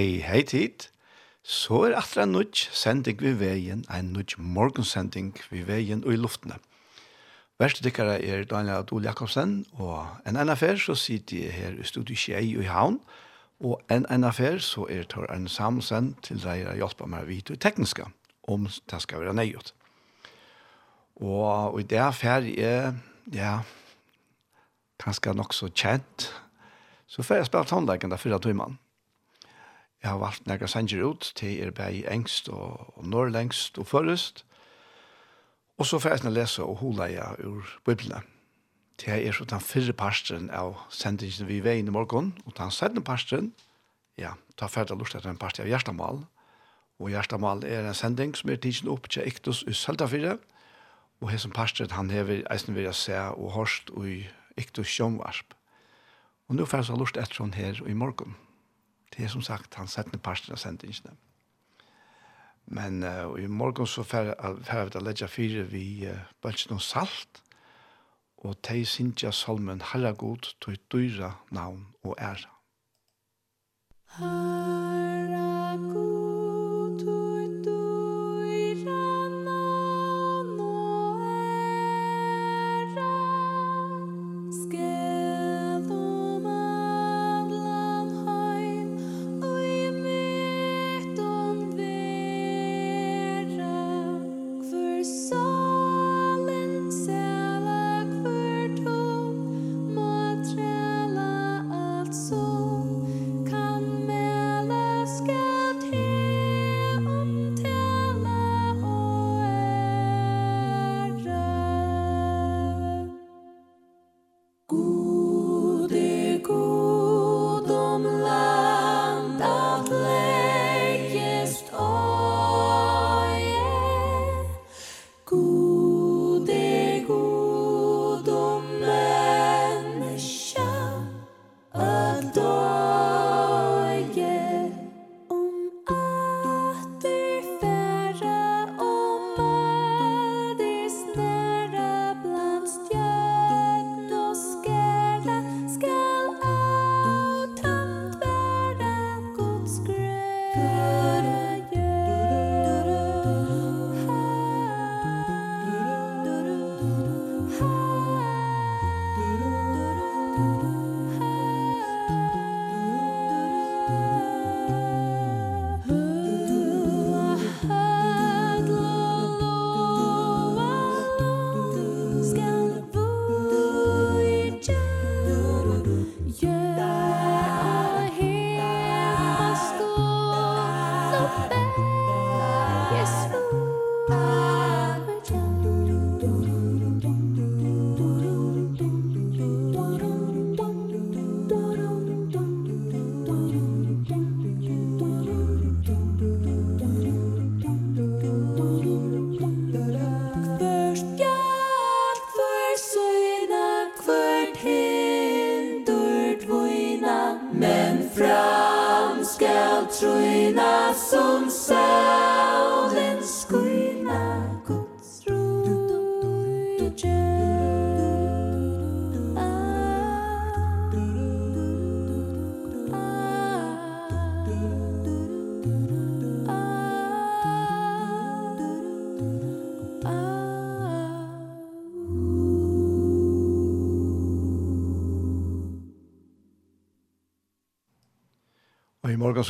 Hei, hei tid. Så er atra nudj sending vi veien, en nudj morgensending vi veien og i luftene. Værste dykkere er Daniel Adol Jakobsen, og en annen affær så sitter jeg her i studiet Kjei og i Havn, og en annen affær så er Tor Arne Samsen til deg å hjelpe meg vidt og tekniske, om det skal være nøyot. Og i det affær er, ja, kanskje nok så kjent, så får jeg spille tonleggene for at du er mann. Jeg har valgt nægra sanger ut til er bei engst og, og norrlengst og førrest. Og så får jeg til lese og hula jeg ur Bibelen. Det er så den fyrre parstren av sendingen vi veien i morgen, og den sendende parstren, ja, ta ferdig lort etter en parstren av Gjerstamal. Og Gjerstamal er en sending som er tidsen opp til Iktus i Søltafire, og hessen parstren han hever eisen vil jeg se og hørst i Iktus Sjønvarsp. Og nå får jeg lort etter henne her i morgen. Det er som sagt han settende parten av sendingene. Men uh, i morgen så får vi til legge fire vi uh, bønsen noe salt, og de synes sintja salmen Herragod tog dyra navn og æra. Herragod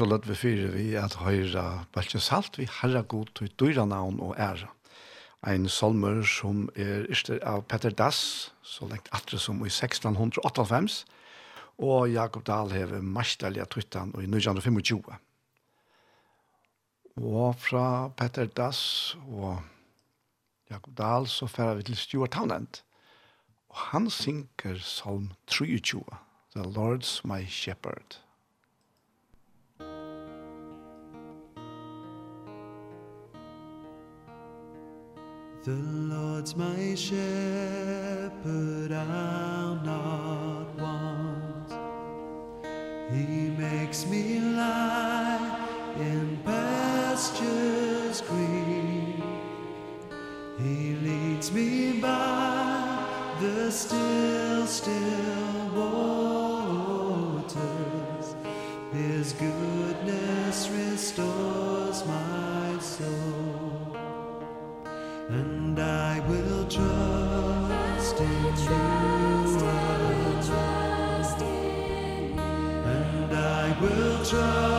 så lød vi fyre vi at høyre Balkje Salt, vi herre god til dyra navn og ære. Ein salmer som er yster av Petter Dass, så lengt atre som i 1698, og Jakob Dahl heve marstalja tryttan i 1925. Og fra Petter Dass og Jakob Dahl så færer vi til Stuart Townend, og han synker salm 23, The Lord's My Shepherd. The Lord's my shepherd, I'll not want. He makes me lie in pastures green. He leads me by the still, still and I will trust in you. And I will trust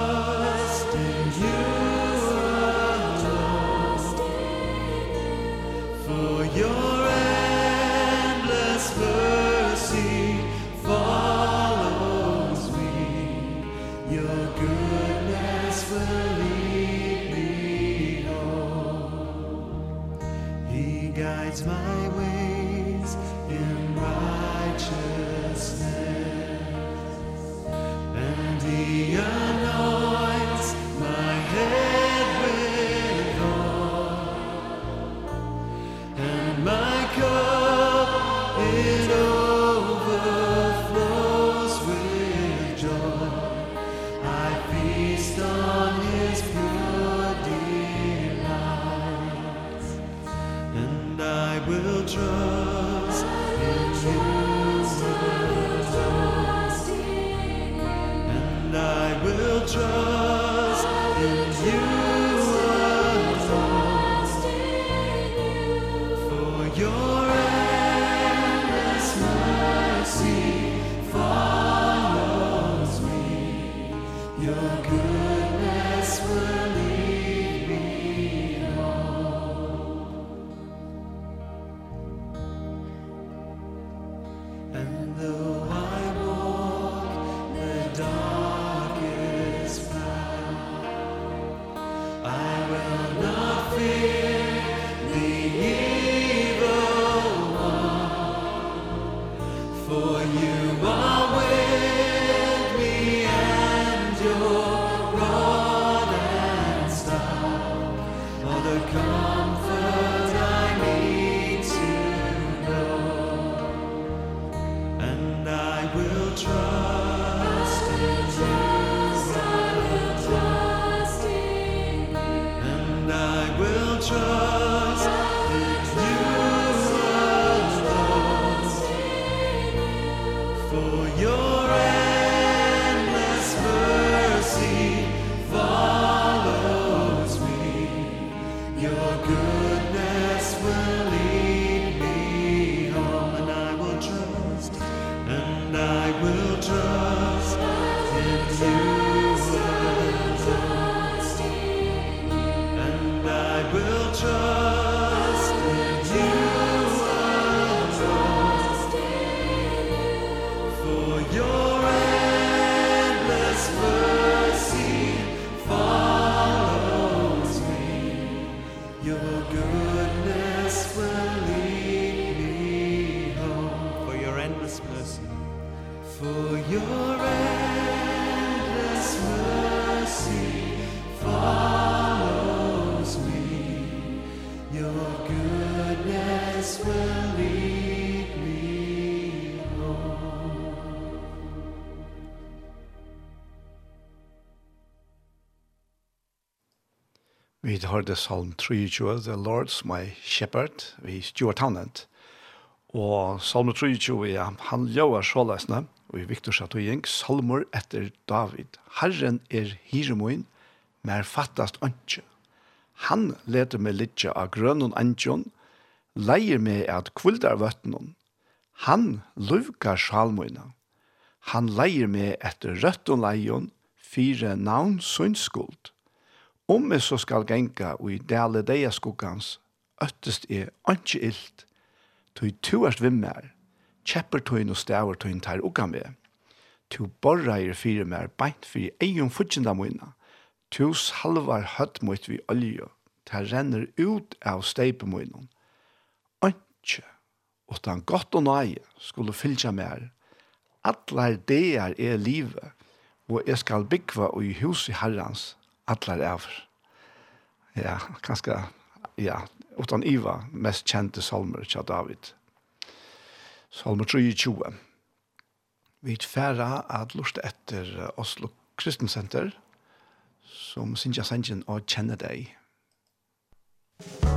vi hørte salm 23, The Lord's My Shepherd, vi Stuart Townend. Og salm 23, ja, han ljøver sålesne, og i Viktor Satoyeng, salmer etter David. Herren er hiremoin, mer fattast ønske. Han leder meg litt av grønnen ønsken, leier meg at kvildar vøttenen. Han luvkar salmoina. Han leier meg etter røtten leion, fire navn synsskuld. Om jeg så skal genka og i dele deg av skuggans, øttest er ikke illt, tog tuast vimmer, kjepper togin og stavar togin tar uka med. Tu borra er fyrir mer beint fyrir eion futsinda moina, to salvar høtt mot vi olje, ta renner ut av steipe moina. Ønskje, utan godt og nøye, skulle fylja mer. Atlar det er livet, og jeg skal byggva og i hus i herrans, allar av, ja, kanskje, ja, utan Iva, mest kjente salmer til David. Salmer 23. Vi tfæra at lust etter Oslo Kristensenter, som synsja sangen og kjenne deg. Musik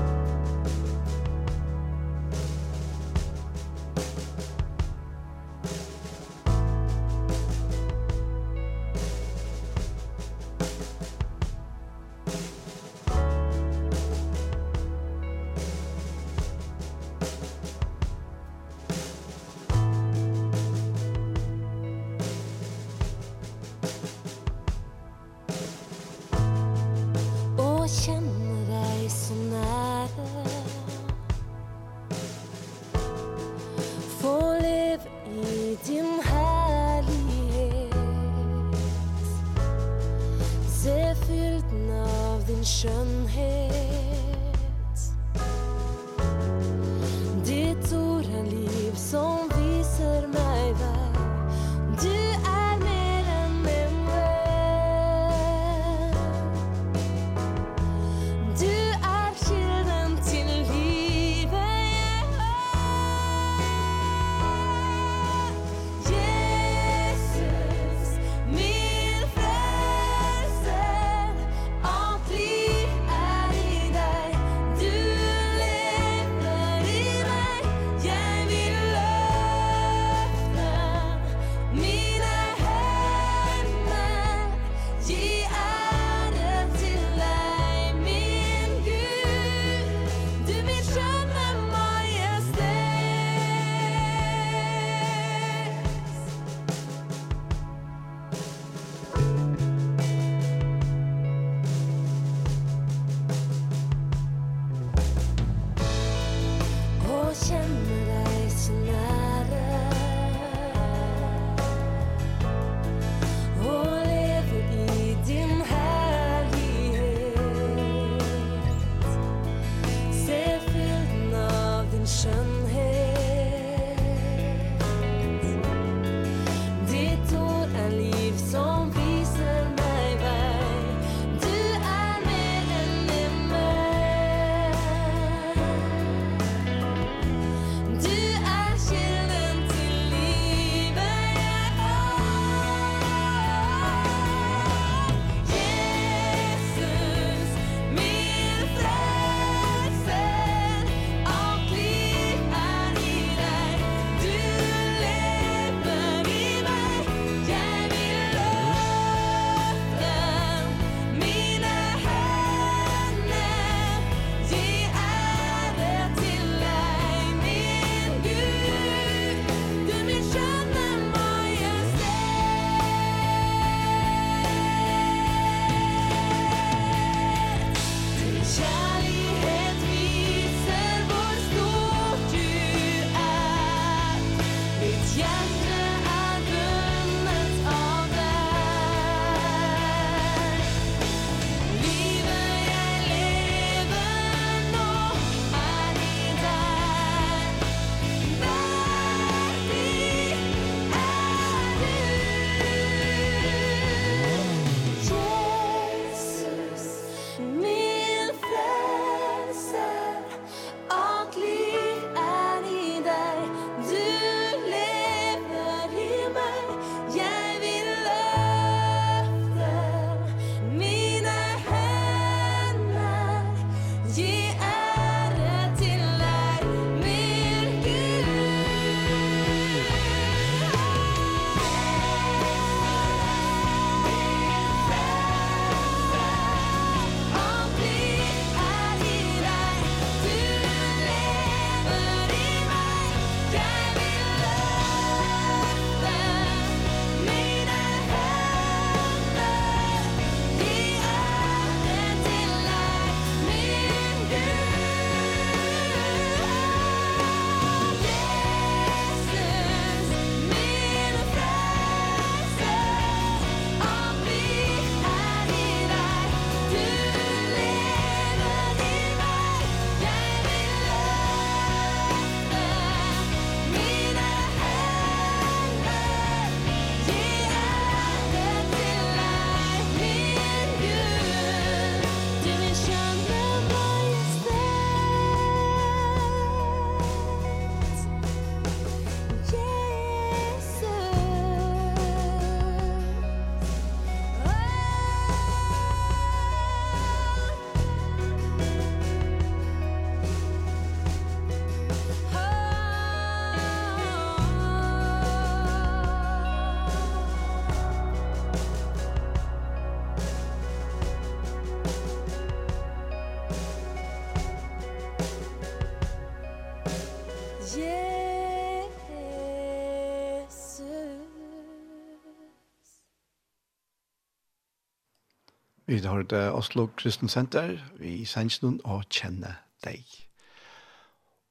tid har det Oslo Kristen Center i Sensen og Kjenne deg.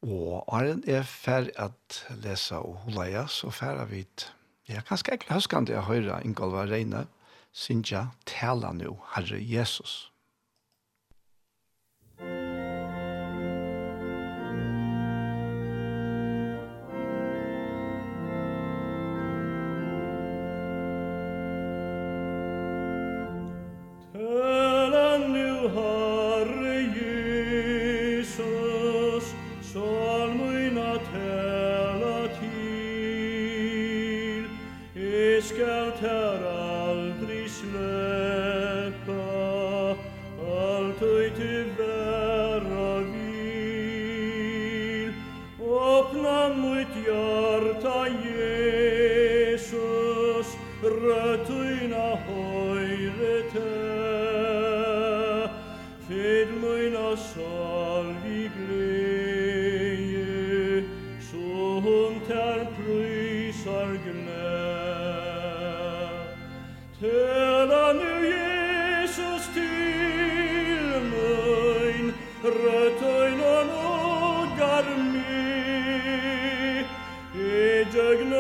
Og Arjen er ferdig at lese og holde jeg, så ferdig vi Ja, kanskje ganske ekkert huskende jeg hører Ingolva Reine, Sinja, tala nu, Herre Jesus.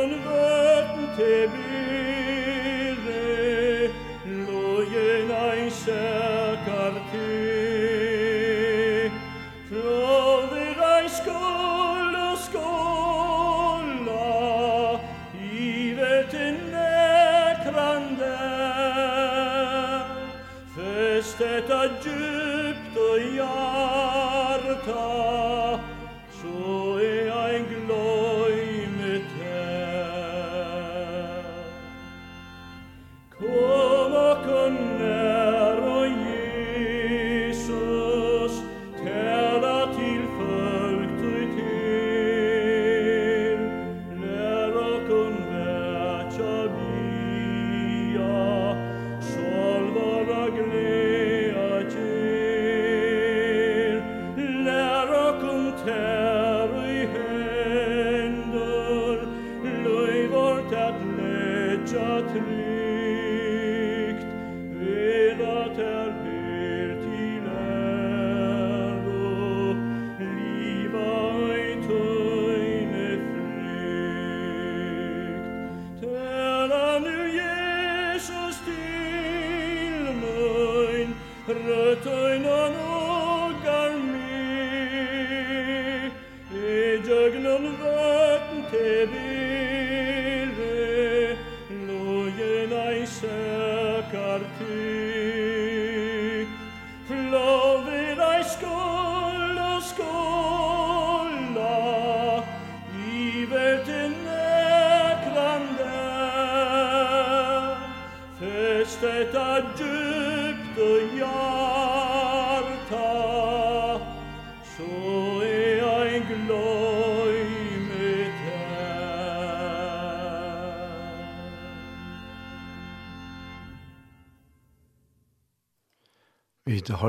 den Welt,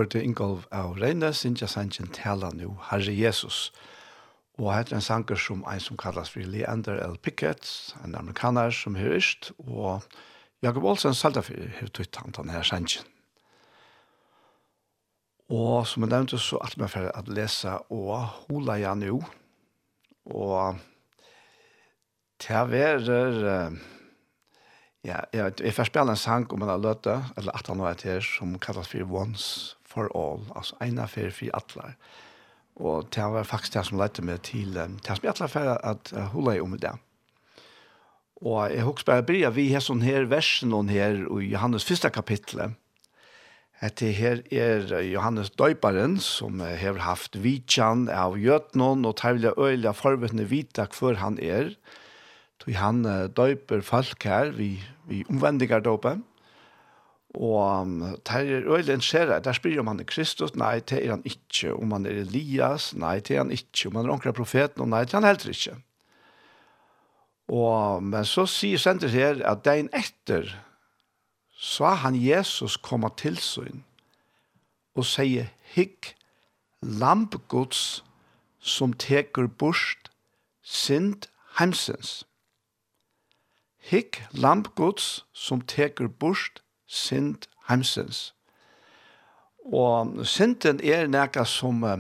hørte Ingolf av Reines, Sinja Sanchen tala nu, Herre Jesus. Og hette en sanger som en som kallas for Leander L. Pickett, en amerikaner som hørst, og Jakob Olsen salta for høytøyt han den her sangen. Og som jeg nevnte så at meg for at lese og hula jeg nå, og til å være... Ja, jeg, jeg får spille en sang om en løte, eller at han var et her, som kalles for Once for all, altså en affær for alle. Og det var faktisk det som lette meg til, det som jeg alle affær at holde om det. Og jeg husker bare bryr, vi har sånn her versen her i Johannes første kapittelet, Hette her er Johannes Døyparen, som har haft vitjan av gjøtnån, og tervelig øyelig av forvettene vidak før han er. Så han døyper folk her, vi, vi omvendiger døpen. Og det er øyelig en skjære, der spyr om han er Kristus, nei, det er han ikke. Om han er Elias, nei, det er han ikke. Om han er omkring profeten, nei, det er han heller ikke. Og, men så sier sender her at dagen etter, så han Jesus komme til syn, og sier, hikk, lampgods, som teker bort, sind heimsens. Hikk, lampgods, som teker bort, synd heimsens. Og synden er nekka som uh,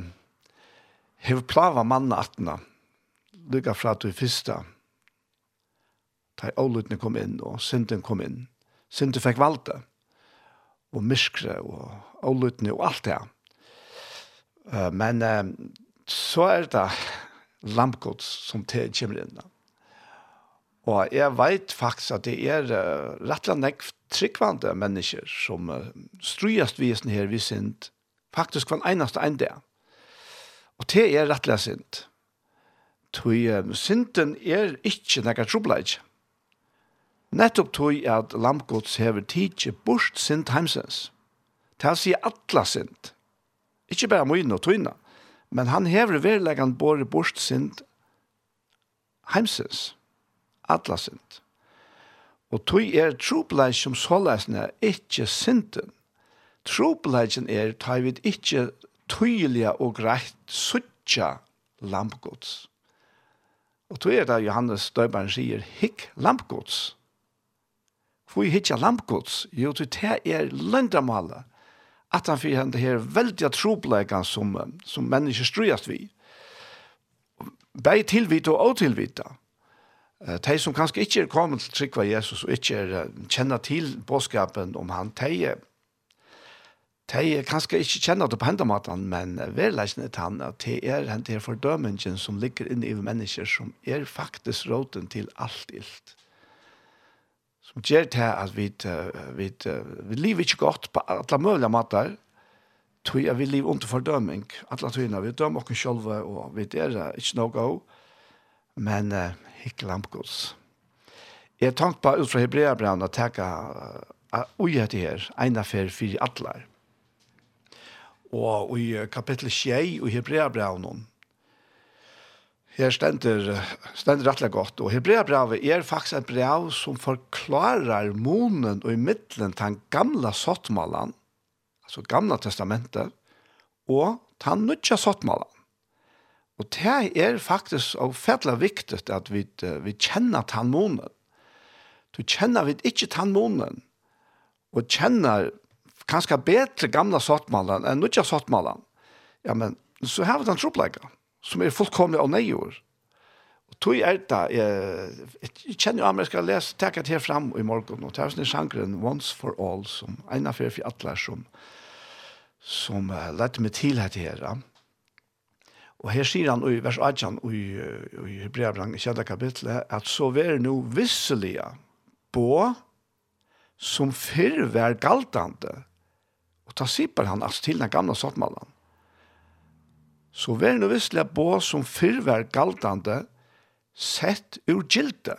hev plava manna atna, lykka fra at du fyrsta, da ålutne kom inn, og synden kom inn. Synden fikk valde, og myskre, og ålutne og alt det. Uh, men uh, så er det lampgods som te kommer inn. Uh. Og jeg vet faktisk at det er uh, rett og slett tryggvande mennesker som uh, strøyast visen her vi sind, faktisk hver eneste en det. Og det er rettelig sind. Tøy um, synden er ikke nekka trobleid. Nettopp tøy at lampgods hever tidsi bort sind heimsens. Det sier atla sind. Ikke bare møyne og tøyne, men han hever verleggen bort sind heimsens. Heimsens alla synd. Og tog er trobleik som såleisne ikkje synden. Trobleiken er ta vi ikkje tydeliga og greit suttja lampgods. Og tog er det Johannes Døybaren sier, hikk lampgods. Hvor hittja lampgods? Jo, det er løndamalet. At han fyrir henne her veldiga trobleikan som, som mennesker strujast vi. Bei tilvita og åtilvita de som kanskje ikke er kommet til trykva Jesus og ikke er, kjenner til bådskapen om han, de, de kanskje ikke kjenner det på hendene maten, men verleisen til han at det er den der fordømingen som ligger inne i mennesker som er faktisk råten til alt ilt. Som gjør det at vi, vi, vi lever ikke godt på alle mulige måter, tror jeg vi lever under fordøming. Alle togene, vi dømer oss selv, og vi er ikke noe Men uh, hikkelamkos. Jeg tenkte på ut fra Hebreabrand å tenke ui etter her, en affær fire atler. Og i kapittel 6 i Hebreabrand Her stender, stender rettelig godt, og Hebreabravet er faktisk et brev som forklarer monen og i midtelen til den gamle sottmålen, altså gamle testamentet, og til den nødja sottmålen. Og det er faktisk og fettelig viktig at vi, vi kjenner tannmånen. Du kjenner vi ikke tannmånen, og kjenner kanskje bedre gamla sottmalen enn nødja sottmalen. Ja, men så har vi den tropleggen, som er fullkomlig og nøyord. Og tog er det, jeg, jeg kjenner jo at jeg skal lese, takk at her frem i morgen, og det er sånn sjangren Once for All, som en av fyrir for atler som, som uh, lette meg til her til her. Ja. Og her sier han i vers 18 i, i Hebreabrang i 7. kapitlet at så vær nu visselige på som fyrr vær galtande. Og ta sipper han altså til den gamle sattmallan. Så vær nu visselige på som fyrr vær galtande sett ur gilte.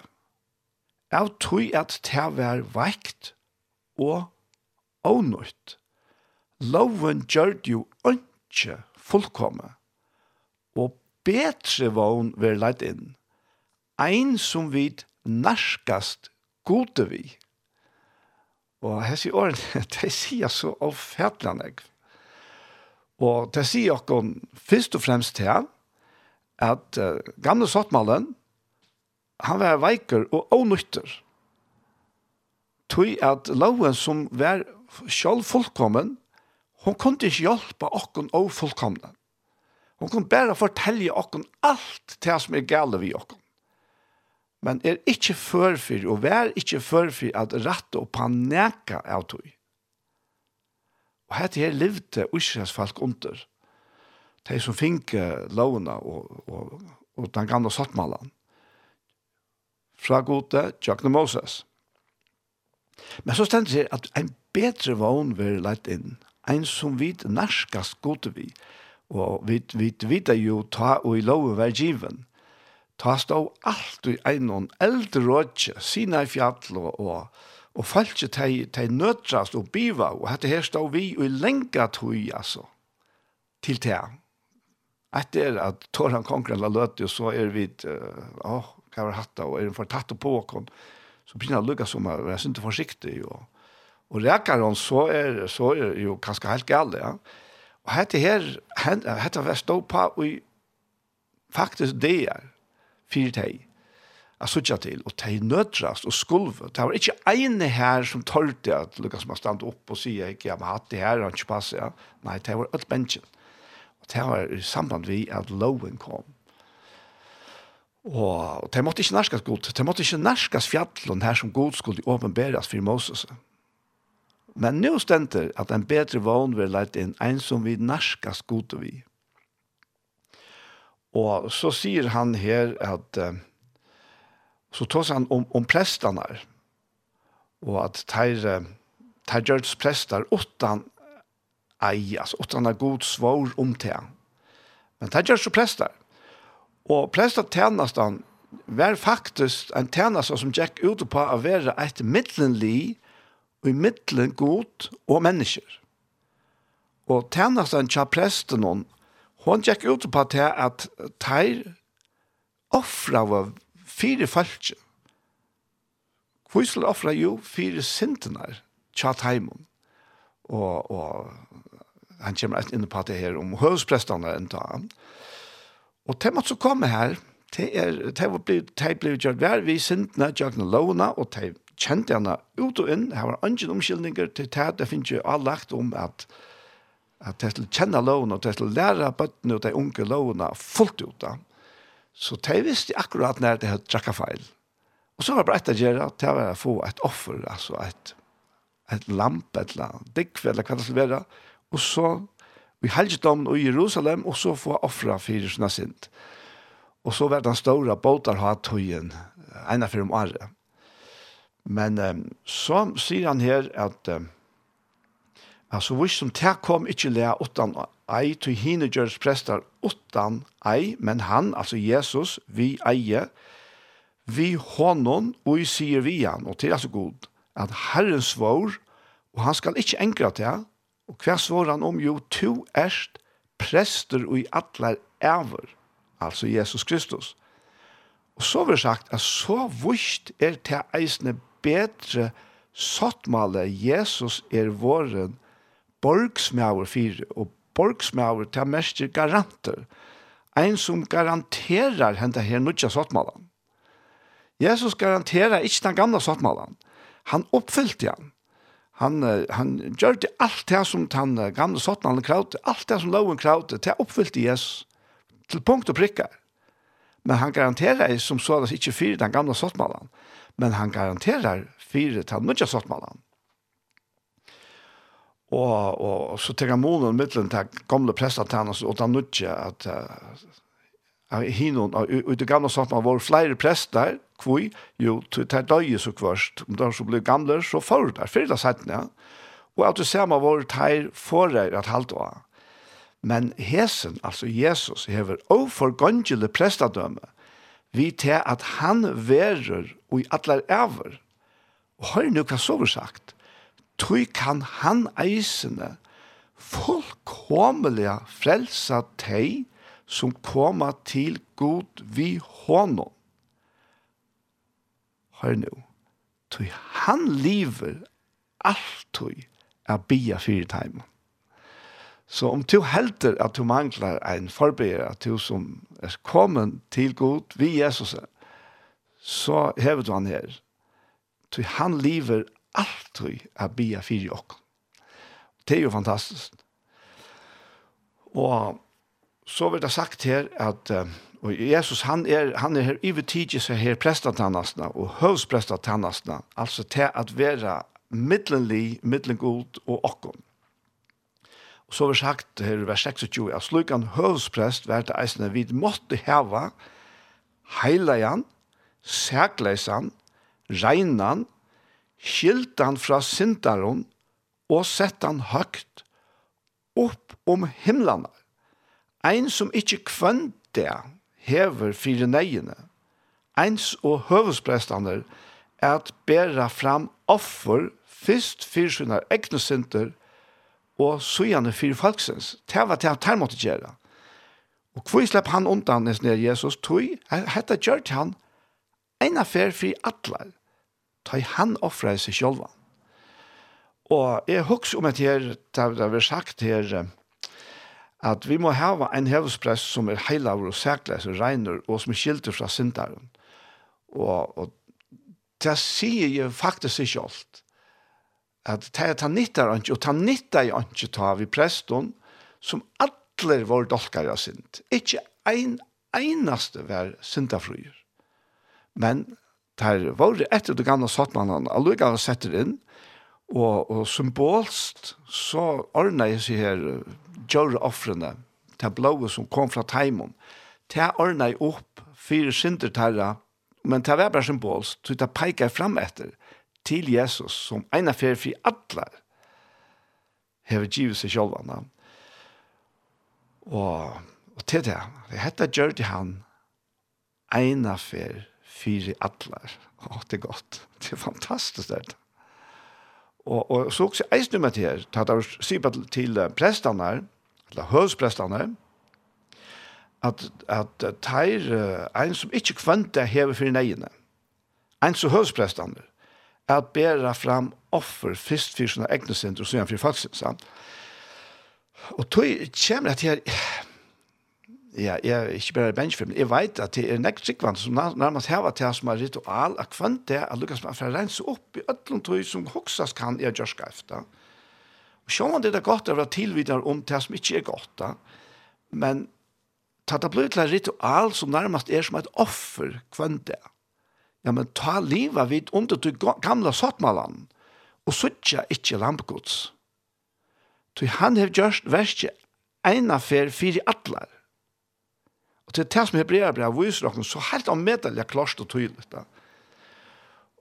Av tog at ta vær vekt og ånøyt. Loven gjør jo ikke fullkommet betre vogn ver leit inn. Ein som vit narskast gode vi. Og hessi åren, det sier så avfætlande. Og det sier okkur først og fremst til at uh, gamle sottmalen, han var veiker og ånytter. Tøy at loven som var sjálf fullkommen, hon kunne ikke hjelpe okkur og fullkomne. Hon kan bare fortelle okken alt det som er gale vi okken. Men er ikkje førfyr, og vær ikkje førfyr at rette og paneka av tog. Og hette her levde Israels folk under. De som finke lovene og, og, og den gamle sottmalen. Fra gode, Jackne Moses. Men så stender det at en bedre vogn vil leit inn. En som vi narskast gode. Vi Og vi, vi vet jo ta og i lov var given. Ta stå alt i en eldre rådje, sina i fjall og, og, og falske til, til nødrast og biva, og dette her stå vi og i lenga tog, altså, til det. Etter at Toran Konkren la løte, så er vi, åh, uh, oh, hva var hatt og er den for tatt og påkon, så begynner det å lukke som er, jeg synes det forsiktig, og, og rekker han, så er, så er jo kanskje helt gale, ja. Og hette her, hette var stå på og faktisk det er fyrt teg at sutja til, og teg nødrast og skulve. Det var ikke ene her som tørte at Lukas må stande opp og sige, ikke, jeg må hatt det her, han ikke passer. Ja. Nei, det var alt bensjen. Og det var i samband vi at loven kom. Og, og de måtte ikke nærskas god, Det måtte ikke nærskas fjallen her som god skulle åpenberes for Moses. Men nå stender at en bedre vogn vil leit inn en som vi narska skoter vi. Og så sier han her at så tås han om, om prestene og at teir, teir gjørs prester åttan ei, altså åttan er god svår om til han. Men teir gjørs prester. Og prester tjenest han var faktisk en tjenest som gikk ut på å være et middelenlig i middelen god og mennesker. Og tjenesten til presten hon, hon gikk ut på det at teir offra var fire falskje. Kvisel offra jo fire sintenar tja teimon. Og, og han kommer rett inn på det her om høvsprestene enn ta han. Og til måtte så komme her, det er, det blir, det blir gjort vær vi sintene, gjør lovene, og det kjente henne ut og inn, her var ingen omkyldninger til det, det finnes jo all lagt om at at det skulle kjenne loven, og det skulle lære bøttene og de unge lovene fullt ut da. Så de visste akkurat når det hadde trakket feil. Og så var det bare etter å gjøre at det var å få et offer, altså et, et lamp, et eller annet, dikve, eller hva det skulle være. Og så, vi helget dem i Jerusalem, og så få offre fire sånne sint. Og så var den store båter ha tøyen, en av fire om året. Men um, så sier han her at um, altså hvis som te kom ikke lea utan ei, til hine gjøres prester utan ei, men han, altså Jesus, vi eie, vi honom, og vi sier vi han, og til altså god, at Herren svår, og han skal ikke enkra til, og hva svår han om? Jo, to erst prester og i atler ever, altså Jesus Kristus. Og så vil sagt at så vust er til eisne bedre sottmale Jesus er våren borgsmauer fire, og borgsmauer til mest garanter. Ein som garanterar henne her nødja sottmalen. Jesus garanterar ikke den gamla sottmalen. Han oppfyllte han. Han, han gjør det alt det som den gamle sottmalen kravte, alt det som loven kravte, det oppfyllte Jesus til punkt og prikkar. Men han garanterar som så det ikkje den gamla sottmalen men han garanterar fire til nødja sottmannen. Og, og, og så tenker månen mittelen til gamle prestet til hans, og til nødja at uh, hinon, ut i gamle sottmannen var flere prester, kvui, jo, til det døye så kvørst, om de som ble gamle, så får der, fire til sett ja. Og at du ser man var teir forer at halvt av. Men hesen, altså Jesus, hever overgåndelig prestadømme, vi til at han verer og i atler æver. Og hør nu hva så var sagt. Tøy kan han eisene fullkomelig frelsa teg som koma til god vi hånden. Hør nu. Tøy han lever alltøy er bia fyrir teimen. Så om du helter at du manglar ein forbeir, at du som er kommet til Gud vi Jesus, så hever du han her. Så han lever alltid av bia fyrir okken. Det er jo fantastisk. Og så vil det sagt her at og Jesus han er han er her i vitigi seg her prestatannastna og høvsprestatannastna, altså til at vera middelenlig, middelengod og okkom. Og så har vi sagt her i vers 26, at slik han høvsprest var det eisende vi måtte heva heilajan, sækleisan, reinan, skiltan fra sintaron, og settan høgt opp om himlana. Ein som ikkje kvønte hever fire neiene, eins og høvsprestander, at bæra fram offer fyrst fyrir sina egne synder, og søgjene for folksens. Det var det han tar måtte gjøre. Og hvor slepp han undan nes ned Jesus tog, hette gjør til han en affær for atler, ta han offret seg selv. Og jeg husker om at her, det har vært sagt her, at vi må hava en hevespress som er heilavur og sækles og regner, og som er skilter fra syndaren. Og, og det sier jo faktisk ikke alt at det er nyttar ikke, og det er nyttar ikke ta vi preston, som atler var dolkar av synd. Ikke ein einaste var syndafryer. Men der var etter det gamle sattmannen, allukka gav setter inn, og, og symbolst så ordna jeg seg her gjør offrene, det blåa som kom fra Taimon, det ordna jeg opp fire synder terra, men det var bare symbolst, så det peikar fram etter til Jesus som ena fer for alle hever givet seg selv. Og, og til det, det heter gjør det han ena fer for alle. Å, det er godt. Det er fantastisk det. Og, og så også eisne med det her, det er sikkert til prestene, eller høvsprestene, at, at teir ein som ikke kvante hever for neiene ein som høvsprestene, at bæra fram offer fyrst for sine egne synder og sånn for falsk sant? Og tog kommer at jeg ja, jeg er ikke bare benchfilm, jeg vet at det er nekt sikkvann som nærmest heva til som er ritual, at kvann det er lukkast man for å rense opp i ødlom tog som hoksas kan i Gjørska efter. Og sjå man det er godt over å tilvidere om det som ikke er godt da, men ta det blir til ritual som nærmest er som et offer kvann det er Ja, men ta livet vid under til gamla sottmalan, og suttja ikkje lampgods. Så han hev gjørst verskje eina fer fyri atlar. Og til det som hebrea brev viser dere, så helt anmedelja klart og tydelig da.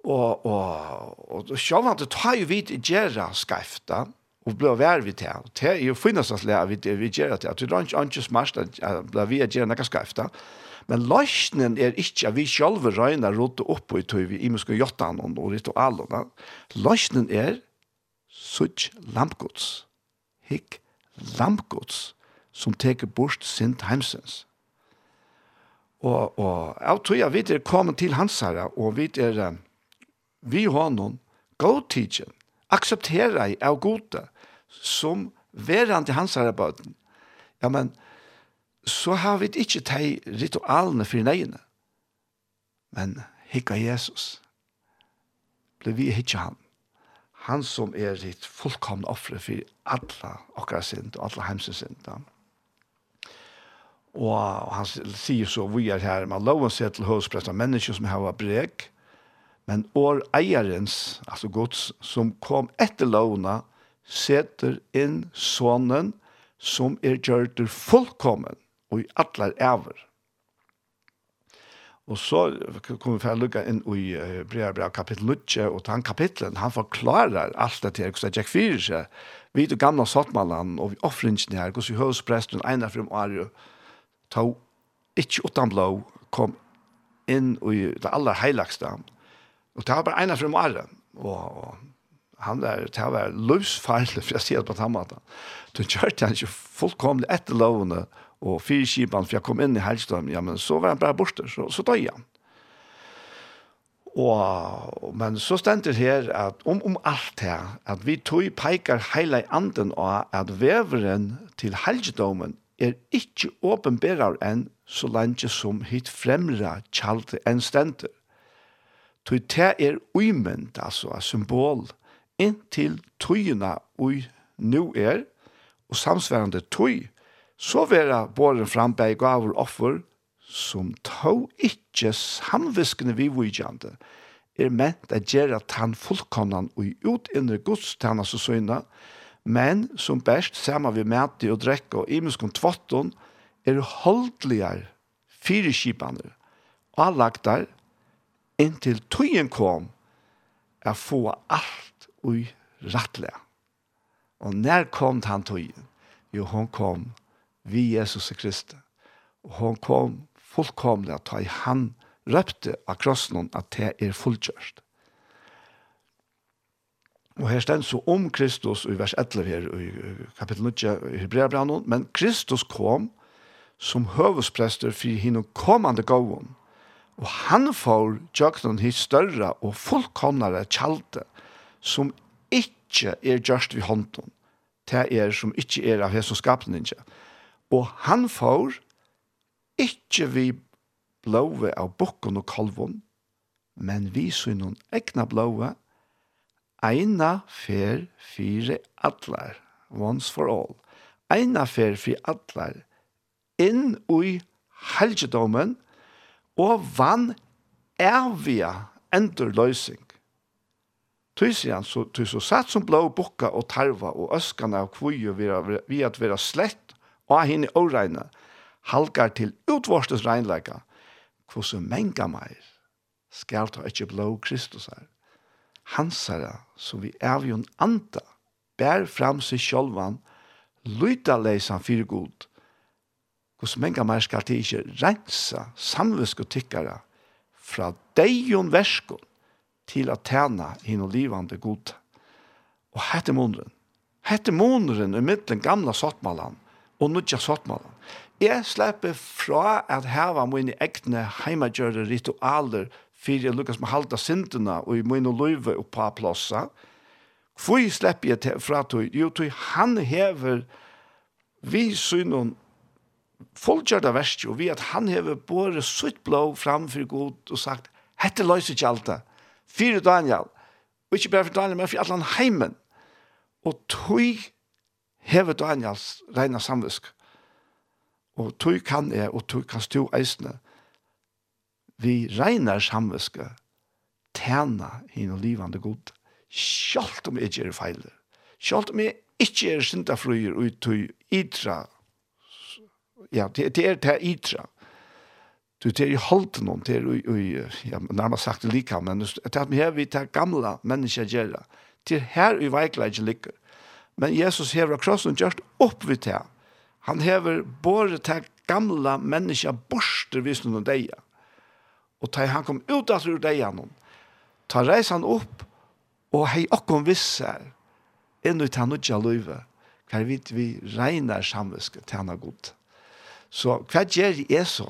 Og, og, og, og sjåvan, det tar jo vidt i gjerra skeifta, og ble vær vi til. Det er jo finnast at vi gjerra til, at vi drar ikke smart at vi gjerra nekka skeifta. Og Men løsningen er ikke at vi selv røyner rådde opp i tog vi imenske jottan og ritualen. Løsningen er sutt lampgods. Hikk lampgods som teker bort sint heimsens. Og, og jeg tror jeg vi er kommet til hans herre, og vi er vi har noen godtidgen, aksepterer jeg av gode, som verandre hans herre bøten. Ja, men så har vi ikke de ritualene for nøyene. Men hikka Jesus. Ble vi hikka han. Han som er ditt fullkomne offre for alle okra synd og alle hemsens synd. Og han sier så, vi er her, man loven seg til høysprest av mennesker som har brek, men år eierens, altså gods, som kom etter lovene, setter inn sonen som er gjørt fullkommen og i atler æver. Og så kommer vi til å lukke inn i brev, brev kapittel 8, og den kapitlen, han forklarer alt det til hvordan Jack fyrir seg, vi til gamle sottmannen og vi offringene her, hvordan vi høres presten, ene frem og er jo, ta ikke utan blå, kom inn i det aller heiligste, Og det var bare frem og er og, og han der, det var løsfarlig, for jeg sier det på den måten. Du kjørte han ikke fullkomlig etter lovene, og og fire kipan, for jeg kom inn i Helgstrøm, ja, men så var han bare borte, så, så døg han. Og, men så stender her at om, om alt her, at vi tog peikar heila anden av at veveren til helgedomen er ikke åpenbærer enn så langt som hit fremra kjalte enn stender. Tog det er uimend, altså, symbol, inntil togene ui nu er, og samsværende tog, så vera båren frambeg gaver offer, som tå ikkje samviskene vi vujjande, er ment at gjerra tann fullkomnan og ut inre godstjennes og søyna, men som best sama vi mæti og drekka og imenskon tvotton, er holdligar fire og allagtar, inntil tøyen kom, er få alt ui rattlega. Og når kom han tøyen? Jo, hon kom vi Jesus Kristus. Og hon kom fullkomlig at han røpte av krossen at det er fullkjørst. Og her stend så om Kristus i vers 11 her i kapittel 9 i Hebreabranen, men Kristus kom som høvesprester for henne kommande gåen, og han får tjøknen hit større og fullkomnere kjalte, som ikke er gjørst ved hånden, det er som ikke er av Jesus skapningen. Ikke. Og han får ikke vi blåve av bukken og kalvun, men vi synon egna blåve, eina fer fire atlar, once for all. Eina fer fire atlar, inn ui helgedomen, og vann evia endur løysing. Tusen han så, tusen satt som blå bukka og tarva og øskana og kvuje vi at vera slett og henne åregne, halkar til utvorstes regnleika, hvordan menga meir skal ta ikkje blå Kristus her. Hansara, som vi er vi en anda, bær fram seg sjolvan, lyta leisan fyrir god, hvordan menga meir skal til ikkje rensa samvisk og tykkara, fra deion verskon til at tjena hinn og livande god. Og hette måneren, hette måneren i middelen gamla sottmaland, og nødja svartmålen. Jeg slipper fra at heva mine egne heimagjørre ritualer for jeg lukkast med halda syndene og i mine løyve og på plåsa. Hvor slipper jeg til, fra tog? Jo, tog han hever vi synen fullgjørda verst og vi at han hever både sutt blå framfor god og sagt, hette løys ikke alt det. Fyre Daniel, og ikke bare for Daniel, men for allan heimen. Og tog hever Daniels reina samvisk. Og tog kan jeg, og tog kan stå eisne. Vi reina samviske tjena hinn og livande god. Sjalt om jeg ikke er feiler. Sjalt om jeg ikke er synda frøyer ut tog idra. Ja, det, det er det idra. Du det er jo holdt noen, det er jo, ja, nærmest sagt det lika, men det er at vi har vi til gamla mennesker gjøre. Det er her vi veikler ikke ligger Men Jesus hever av krossen gjørst opp vid det. Han hever både til gamle mennesker borster hvis noen deg. Og til han kom ut av ur deia noen. Ta reis han opp og hei okkom visser inn i han utja løyve. Hva er vidt vi regner samviske til han er god. Så hva gjør jeg så?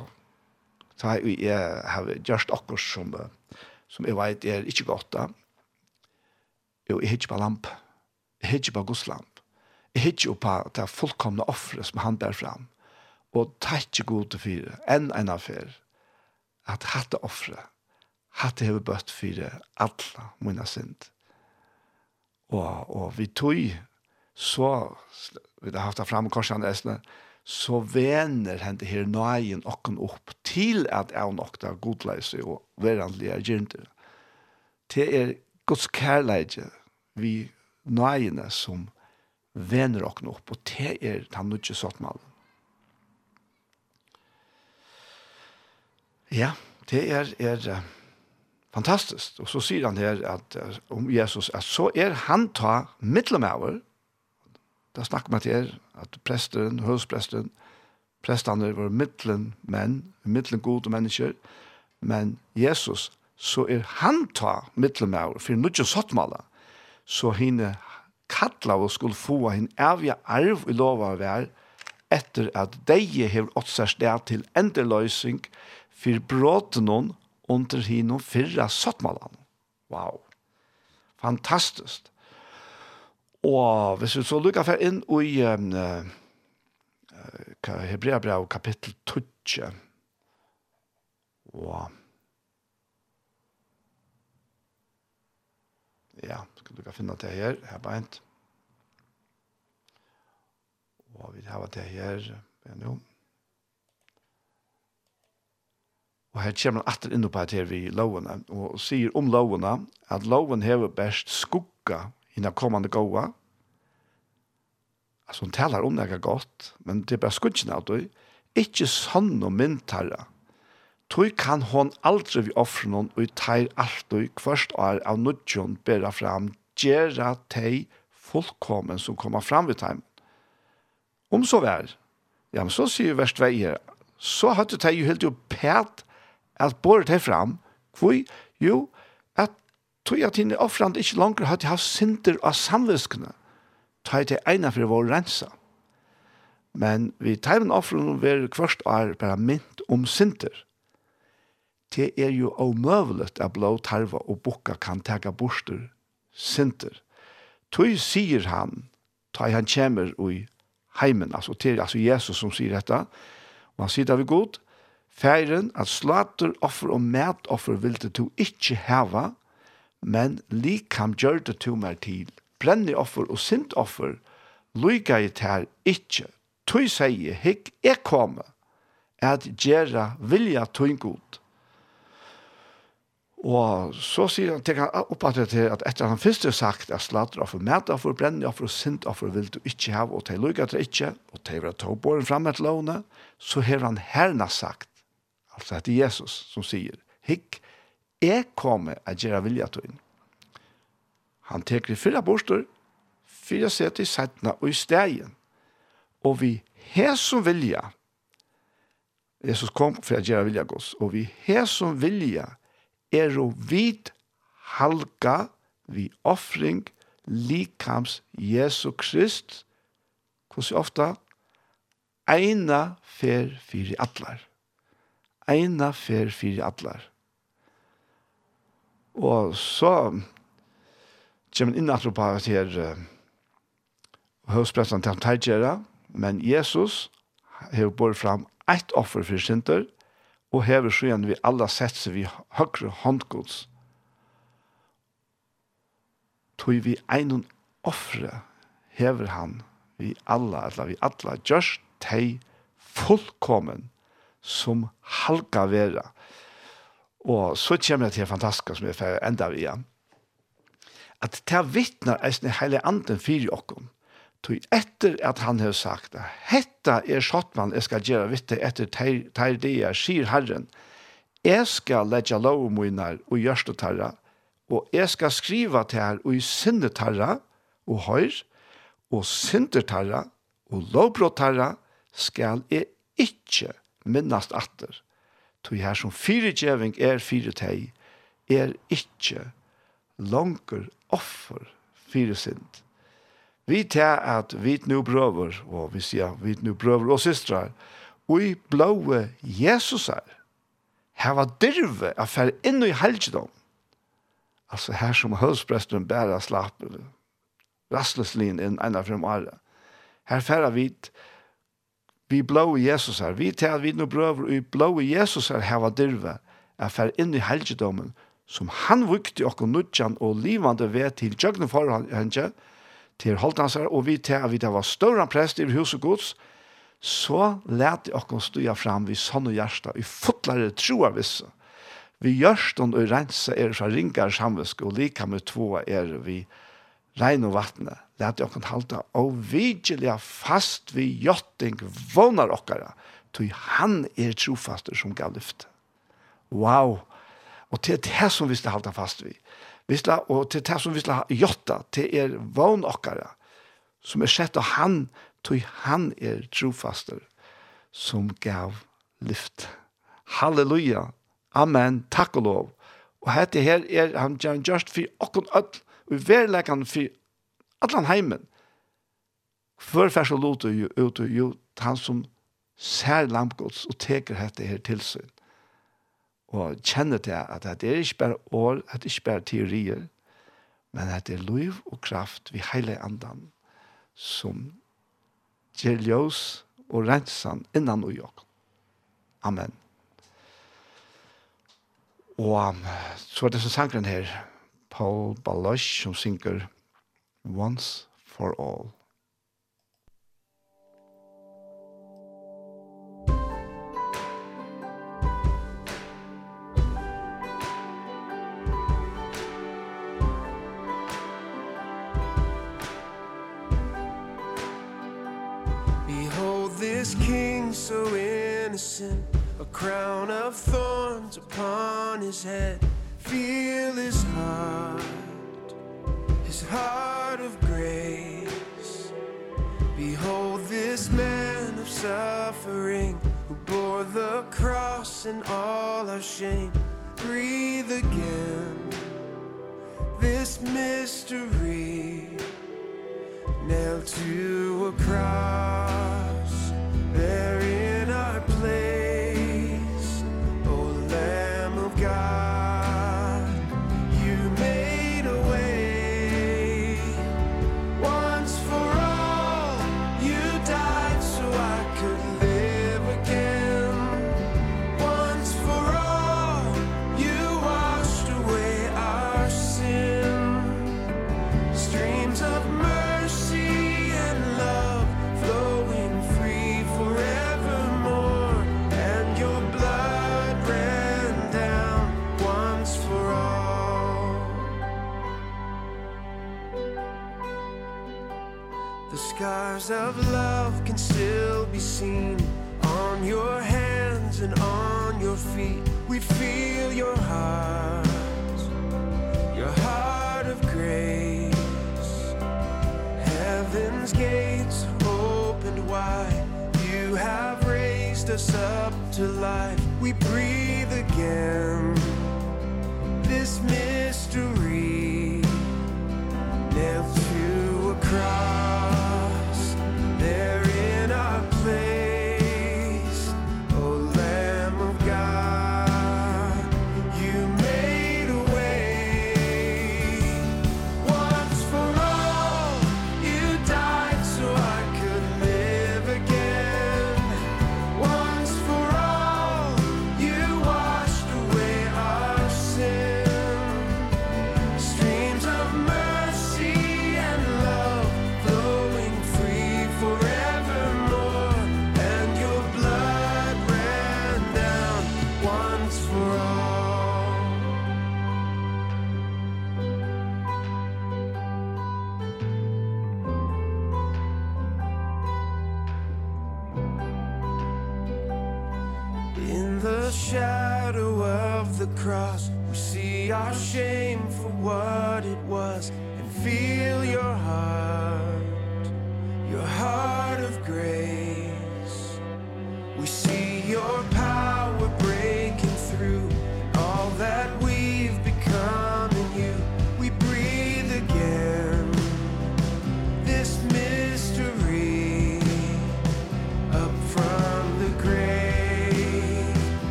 Ta jeg har gjort akkurat som, som jeg vet er ikke godt da. Jo, jeg hittir på lampen Jeg hittir på Guds lamp. Jeg hittir på det fullkomne offre som han bær fram. Og takk god til fire, enn en affær, at hatt offre, hatt det hever bøtt fire, alla mina synd. Og, og vi tog, så, vi har haft det fram korsan esne, så vener hente her nøyen okken opp til at jeg nok da godleise og verandlige gjerne. Det er Guds kærleide vi nøyene som vener åkne opp, og det er den nødje sottmalen. Ja, det er, er fantastisk. Og så sier han her at, om Jesus, at så er han ta mittelmøver, da snakker man til at presteren, høspresteren, prestene var mittelen menn, mittelen gode mennesker, men Jesus, så er han ta mittelmøver, for nødje sottmalen, så hinne kattla og skulle få henne evige arv i lov av vær, etter at deie har åtsar sted til enderløysing for bråten hon under hinnom fyrra sottmalan. Wow. Fantastisk. Og hvis vi så lukker for inn i um, uh, Hebreabra kapittel 12, og Ja, skal du finne det her, her beint. Og vi har det her, men jo. Og her kommer han atter inn på det her vi lovene, og sier om lovene, at loven hever best skugga innan kommande gåa. Altså, hun taler om det er godt, men det er bare skuggene av det. Ikke sånn og myndtarra, Tui kan hon aldri vi offre noen og teir altøy kvørst år av nudjon bera fram gjerra tei fullkommen som kommer fram vid teim. Om så vær, ja, men så sier verst vei her, så hadde tei jo helt jo pæt at båret tei fram, kvoi, jo, at tui at henne offrande ikkje langer hadde haft synder av samviskene, tøy tei eina for vår rensa. Men vi teimen offrande ver kvørst år bare mynt om synder, det er jo omøvelet at blå tarva og bukka kan tega borster, sinter. Tøy sier han, tøy han kjemer ui heimen, altså til altså Jesus som sier dette, og han sier det vi god, Færen at slater offer og mætoffer vil det du ikke heva, men likam gjør det du mer til. Brenne offer og sint offer, lyga i tær ikke. Tøy sier, hikk er komme, at gjerra vilja tøyn god. Og så sier han, tenker han opp at det at etter han først har sagt at slater offer, mæt offer, brenne offer og sint offer vil du ikke ha, og til lykke til ikke, og til å ta båren frem et låne, så har han herna sagt, altså det er Jesus som sier, hikk, jeg kommer at gjøre vilja til. Han teker fyra borster, fyra sete i settene og i stegen, og vi har som vilja, Jesus kom for at gjøre vilja gos, og vi har som vilja, eru vit halga vi offring likams Jesu Krist, hvordan ofta eina fer fyri allar. Eina fer fyri allar. Og så kommer inn at på at her høvspressen til han men Jesus har båret fram ett offer for synder, og hever skyen vi alla setse vi høyre håndgods. Tog vi ein offre hever han vi alla, eller vi alla, just tei fullkommen som halka vera. Og så kommer det til fantastisk som jeg enda vi igjen. At det vittnar eisne heile anden fyrir okkom. Tui etter at han har sagt at hetta er sottmann jeg skal gjøre vitte etter teir dia, sier Herren, jeg skal letja lovmunar og gjørstetarra, og jeg skal skriva til her og i syndetarra og høyr, og syndetarra og lovbrotarra skal jeg ikkje minnast atter. Tui her som fyrirgjeving er fyrir teg, er ikkje langer offer fyrir synd. Vi tar at vi nu brøver, og vi sier vi nu brøver og systrar, og i blåe Jesus er, her var dirve at fære inn i helgedom. Altså her som høyspresten bæra slapp, rastløslin inn ena frem året. Her fære vi vi blåe Jesus er, vi tar at vi nu brøver, og i blåe Jesus er, her var dirve at fære inn i helgedomen, som han vukte okkur nudjan og livande ved til jøgne forhånd, til Holtansar, og vi til at vi var større prest i huset gods, så lærte jeg oss stå fram vi sånne hjertet, i fotlare troa visse. Vi gjørst og rense er fra ringar samvisk, og lika med två er vi regn og vattne. Lærte jeg oss halte, og vidgjelja fast vi gjøtting vånar okkara, tog han er trofaster som gav lyfte. Wow! Og til det som vi skal halte fast vi. Vi skal, og til det som vi skal gjøre, til er vogn okkara, som er sett av han, tog han er trofaster, som gav lyft. Halleluja. Amen. Takk og lov. Og hette her er han gjørst for okkon ødel, og verlekan for allan heimen. Før først og lot ut, jo, han som ser lampgods og teker hette her til og kjenner til at det er ikke bare år, at det er ikke bare teorier, men at det er liv og kraft vi heile andan som gjør ljøs og rensan innan og jokk. Amen. Og så er det som sangren her, Paul Balosh, som synger Once for All. innocent A crown of thorns upon his head. Feel his heart His heart of grace. Behold this man of suffering Who bore the cross and all our shame. Breathe again This mystery. Nailed to a cross. scars of love can still be seen on your hands and on your feet. We feel your heart your heart of grace. Heaven's gates opened wide. You have raised us up to life. We breathe again. This mystery nailed to a cross.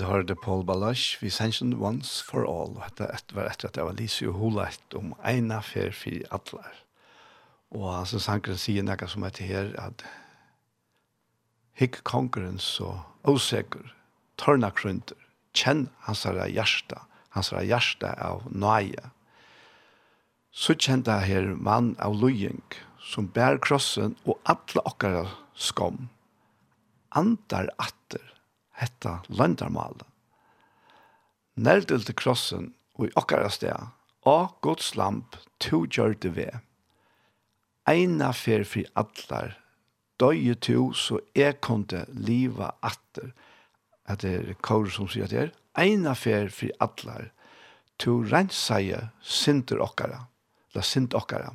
vi har det Paul Balash, vi sendte once for all, og det var etter at jeg var lyse og hulet om ene fer for atler. Og altså sankeren sier noe som heter her, at hikk konkurrens så osäker, tørna krunter, kjenn hans herre hjärsta, hans herre hjärsta av nøye. Så kjente jeg her mann av lojeng, som bær krossen og atle okkara skom, andar atter, hetta landarmala. Nærdil til krossen og i okkara sted, og Guds lamp to gjør det ved. Eina fer fri allar, døye to så jeg kunne liva atter. At det er kåre som sier at det er, eina fer fri allar, to rensaie sinter okkara, la sint okkara,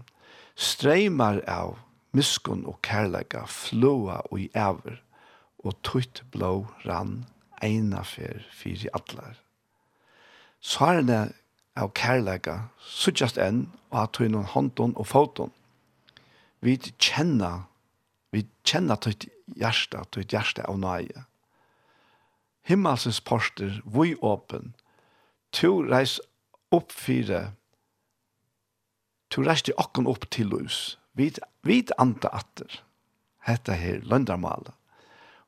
streimar av miskun og kærleika flua og i æver og tutt blå rann eina fer fyri allar. Svarene av kærleika suttjast enn og at tøy noen håndon og foton. Vi kjenna, vi kjenna tøyt hjärsta, tøyt hjärsta av nøye. Himmelsens porster, vi åpen, to reis opp fire, to reis de okken opp til hus, Vit, vit anta atter, hette her løndarmalet.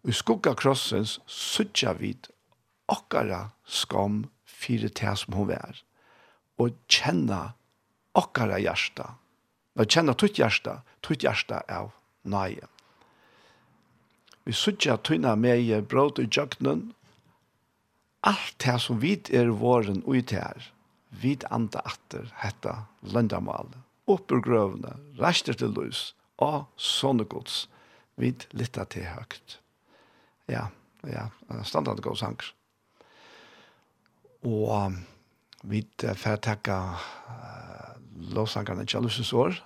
Og i skugga krossens suttja vid okkara skam fyrir det som hun vær. Og kjenna okkara hjärsta. Og kjenna tutt hjärsta, tutt hjärsta av nøye. Vi suttja tunna med brot i jøgnen. Alt det som vid er våren ut her. Vid anda atter hetta landamal. Oppur grøvne, raster til lus, og sånne gods. Vid litta til høgt ja, ja, standard god sang. Og um, vi får takke uh, lovsangerne Jalusens år.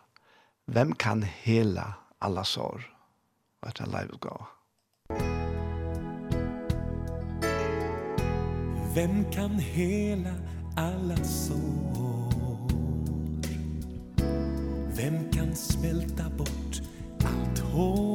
Hvem kan hela alla sår? Og etter en liveutgave. Vem kan hela alla sår? Vem kan smälta bort allt hår?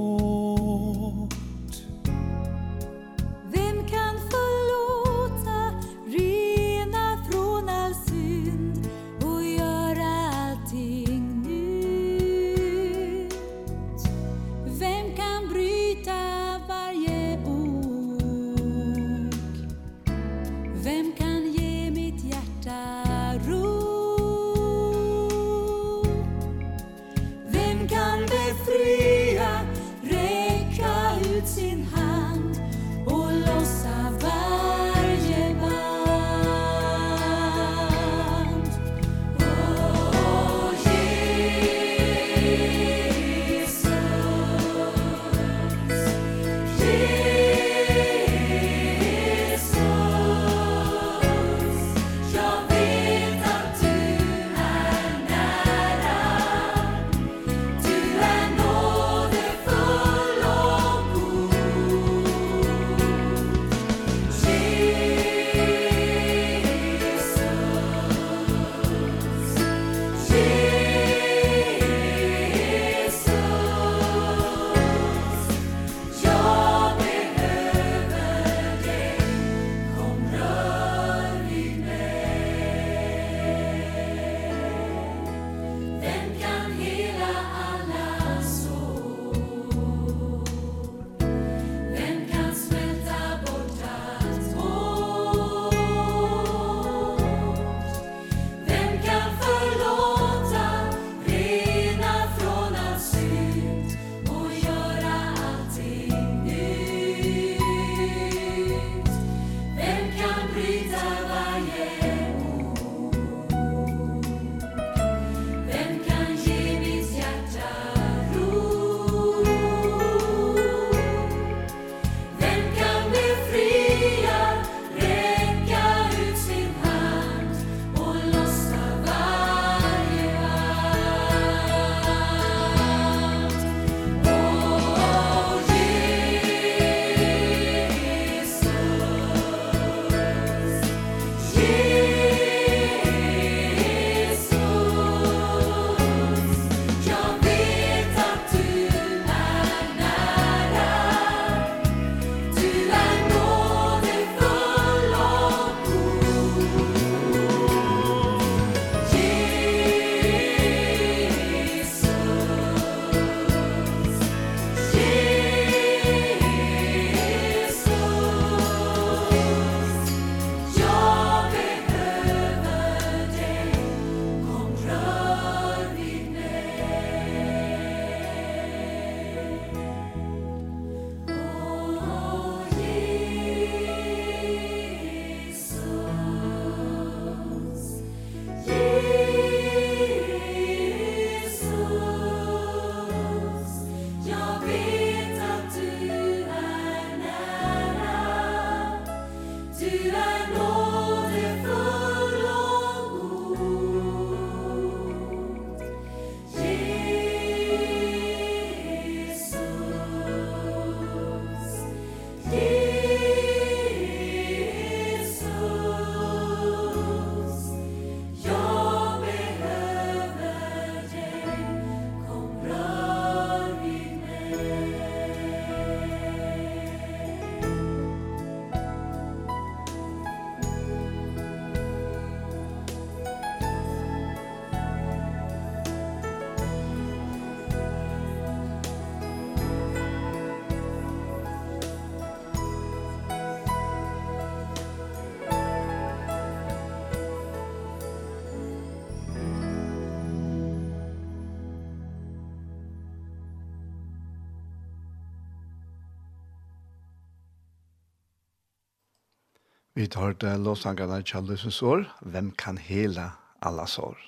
Vi tar til lovsangene Kjallusens år, Hvem kan hele alla sår?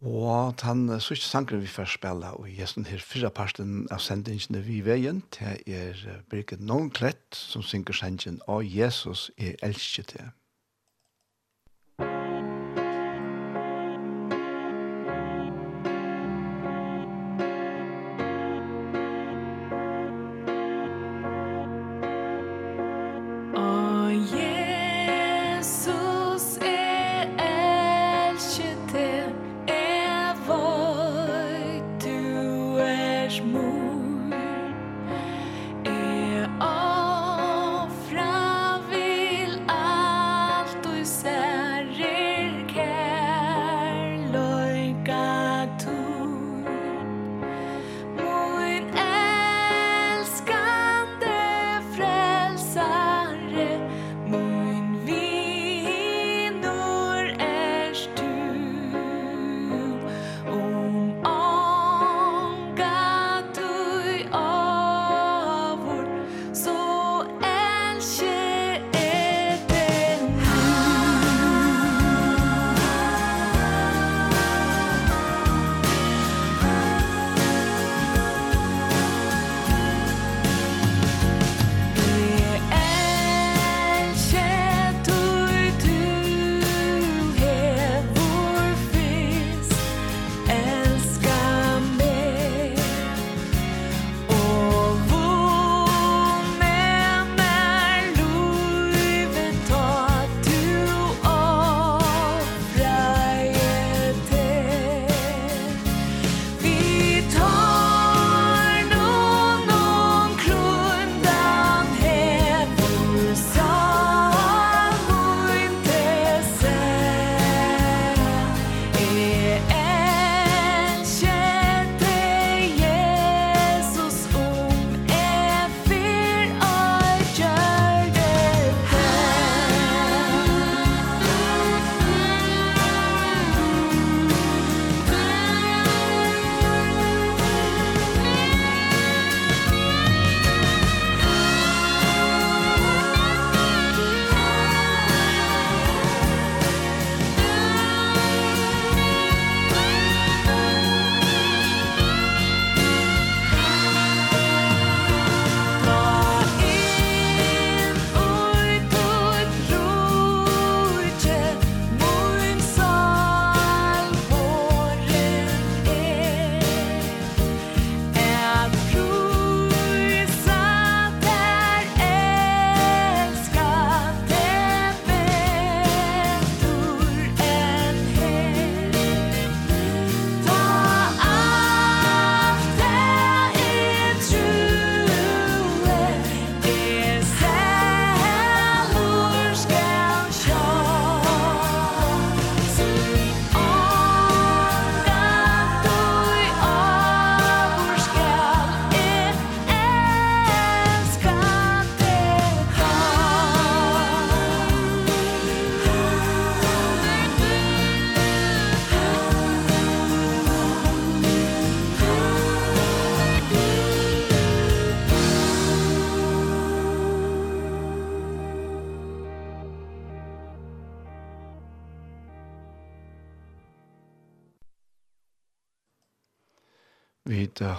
Og den sørste sangren vi først spiller, og jeg sånn her fyrre parten av sendingene vi veien, til er Birgit Nånklett, som synger sangen «Å Jesus, jeg elsker til».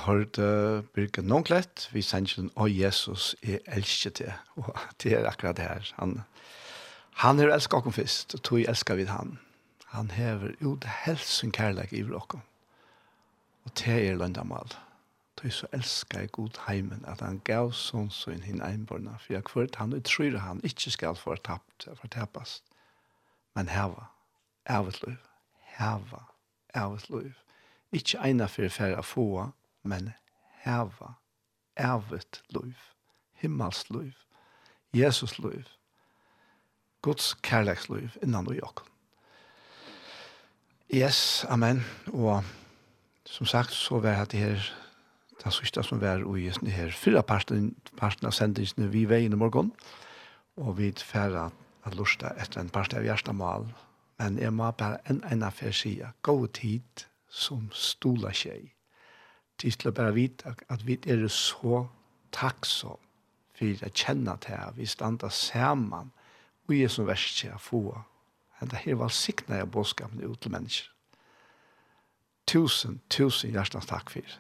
hørte Birgit Nånglett, vi sender den, og Jesus er elsker til, og det er akkurat det her. Han, han er elsket oss først, og tog elsker vi han. Han hever ut helsen kærlighet i oss. Og det er løndamal. Tog så elsker jeg god heimen, at han gav sånn sånn hinn einborna, for jeg kvart han, og tror han ikke skal få tapt, for tapast. Men heva, er et liv, heva, av et liv. Ikke ene for å få men heva ervet liv, himmels liv, Jesus liv, Guds kærleks liv innan du jokken. Yes, amen. Og som sagt, så var det her, det sørste som var og i det her fyra parten, parten av sendingsene vi veien i morgen, og vi færre at lusta etter en parten av hjertemål, men jeg må bare en ene for sida, gå tid som stola tjej til å bare vite at vi er så takksom for å kjenne til at vi stander sammen og er som verst til å få. Men det her var sikna jeg bådskapen ut til mennesker. Tusen, tusen hjertens takk for det.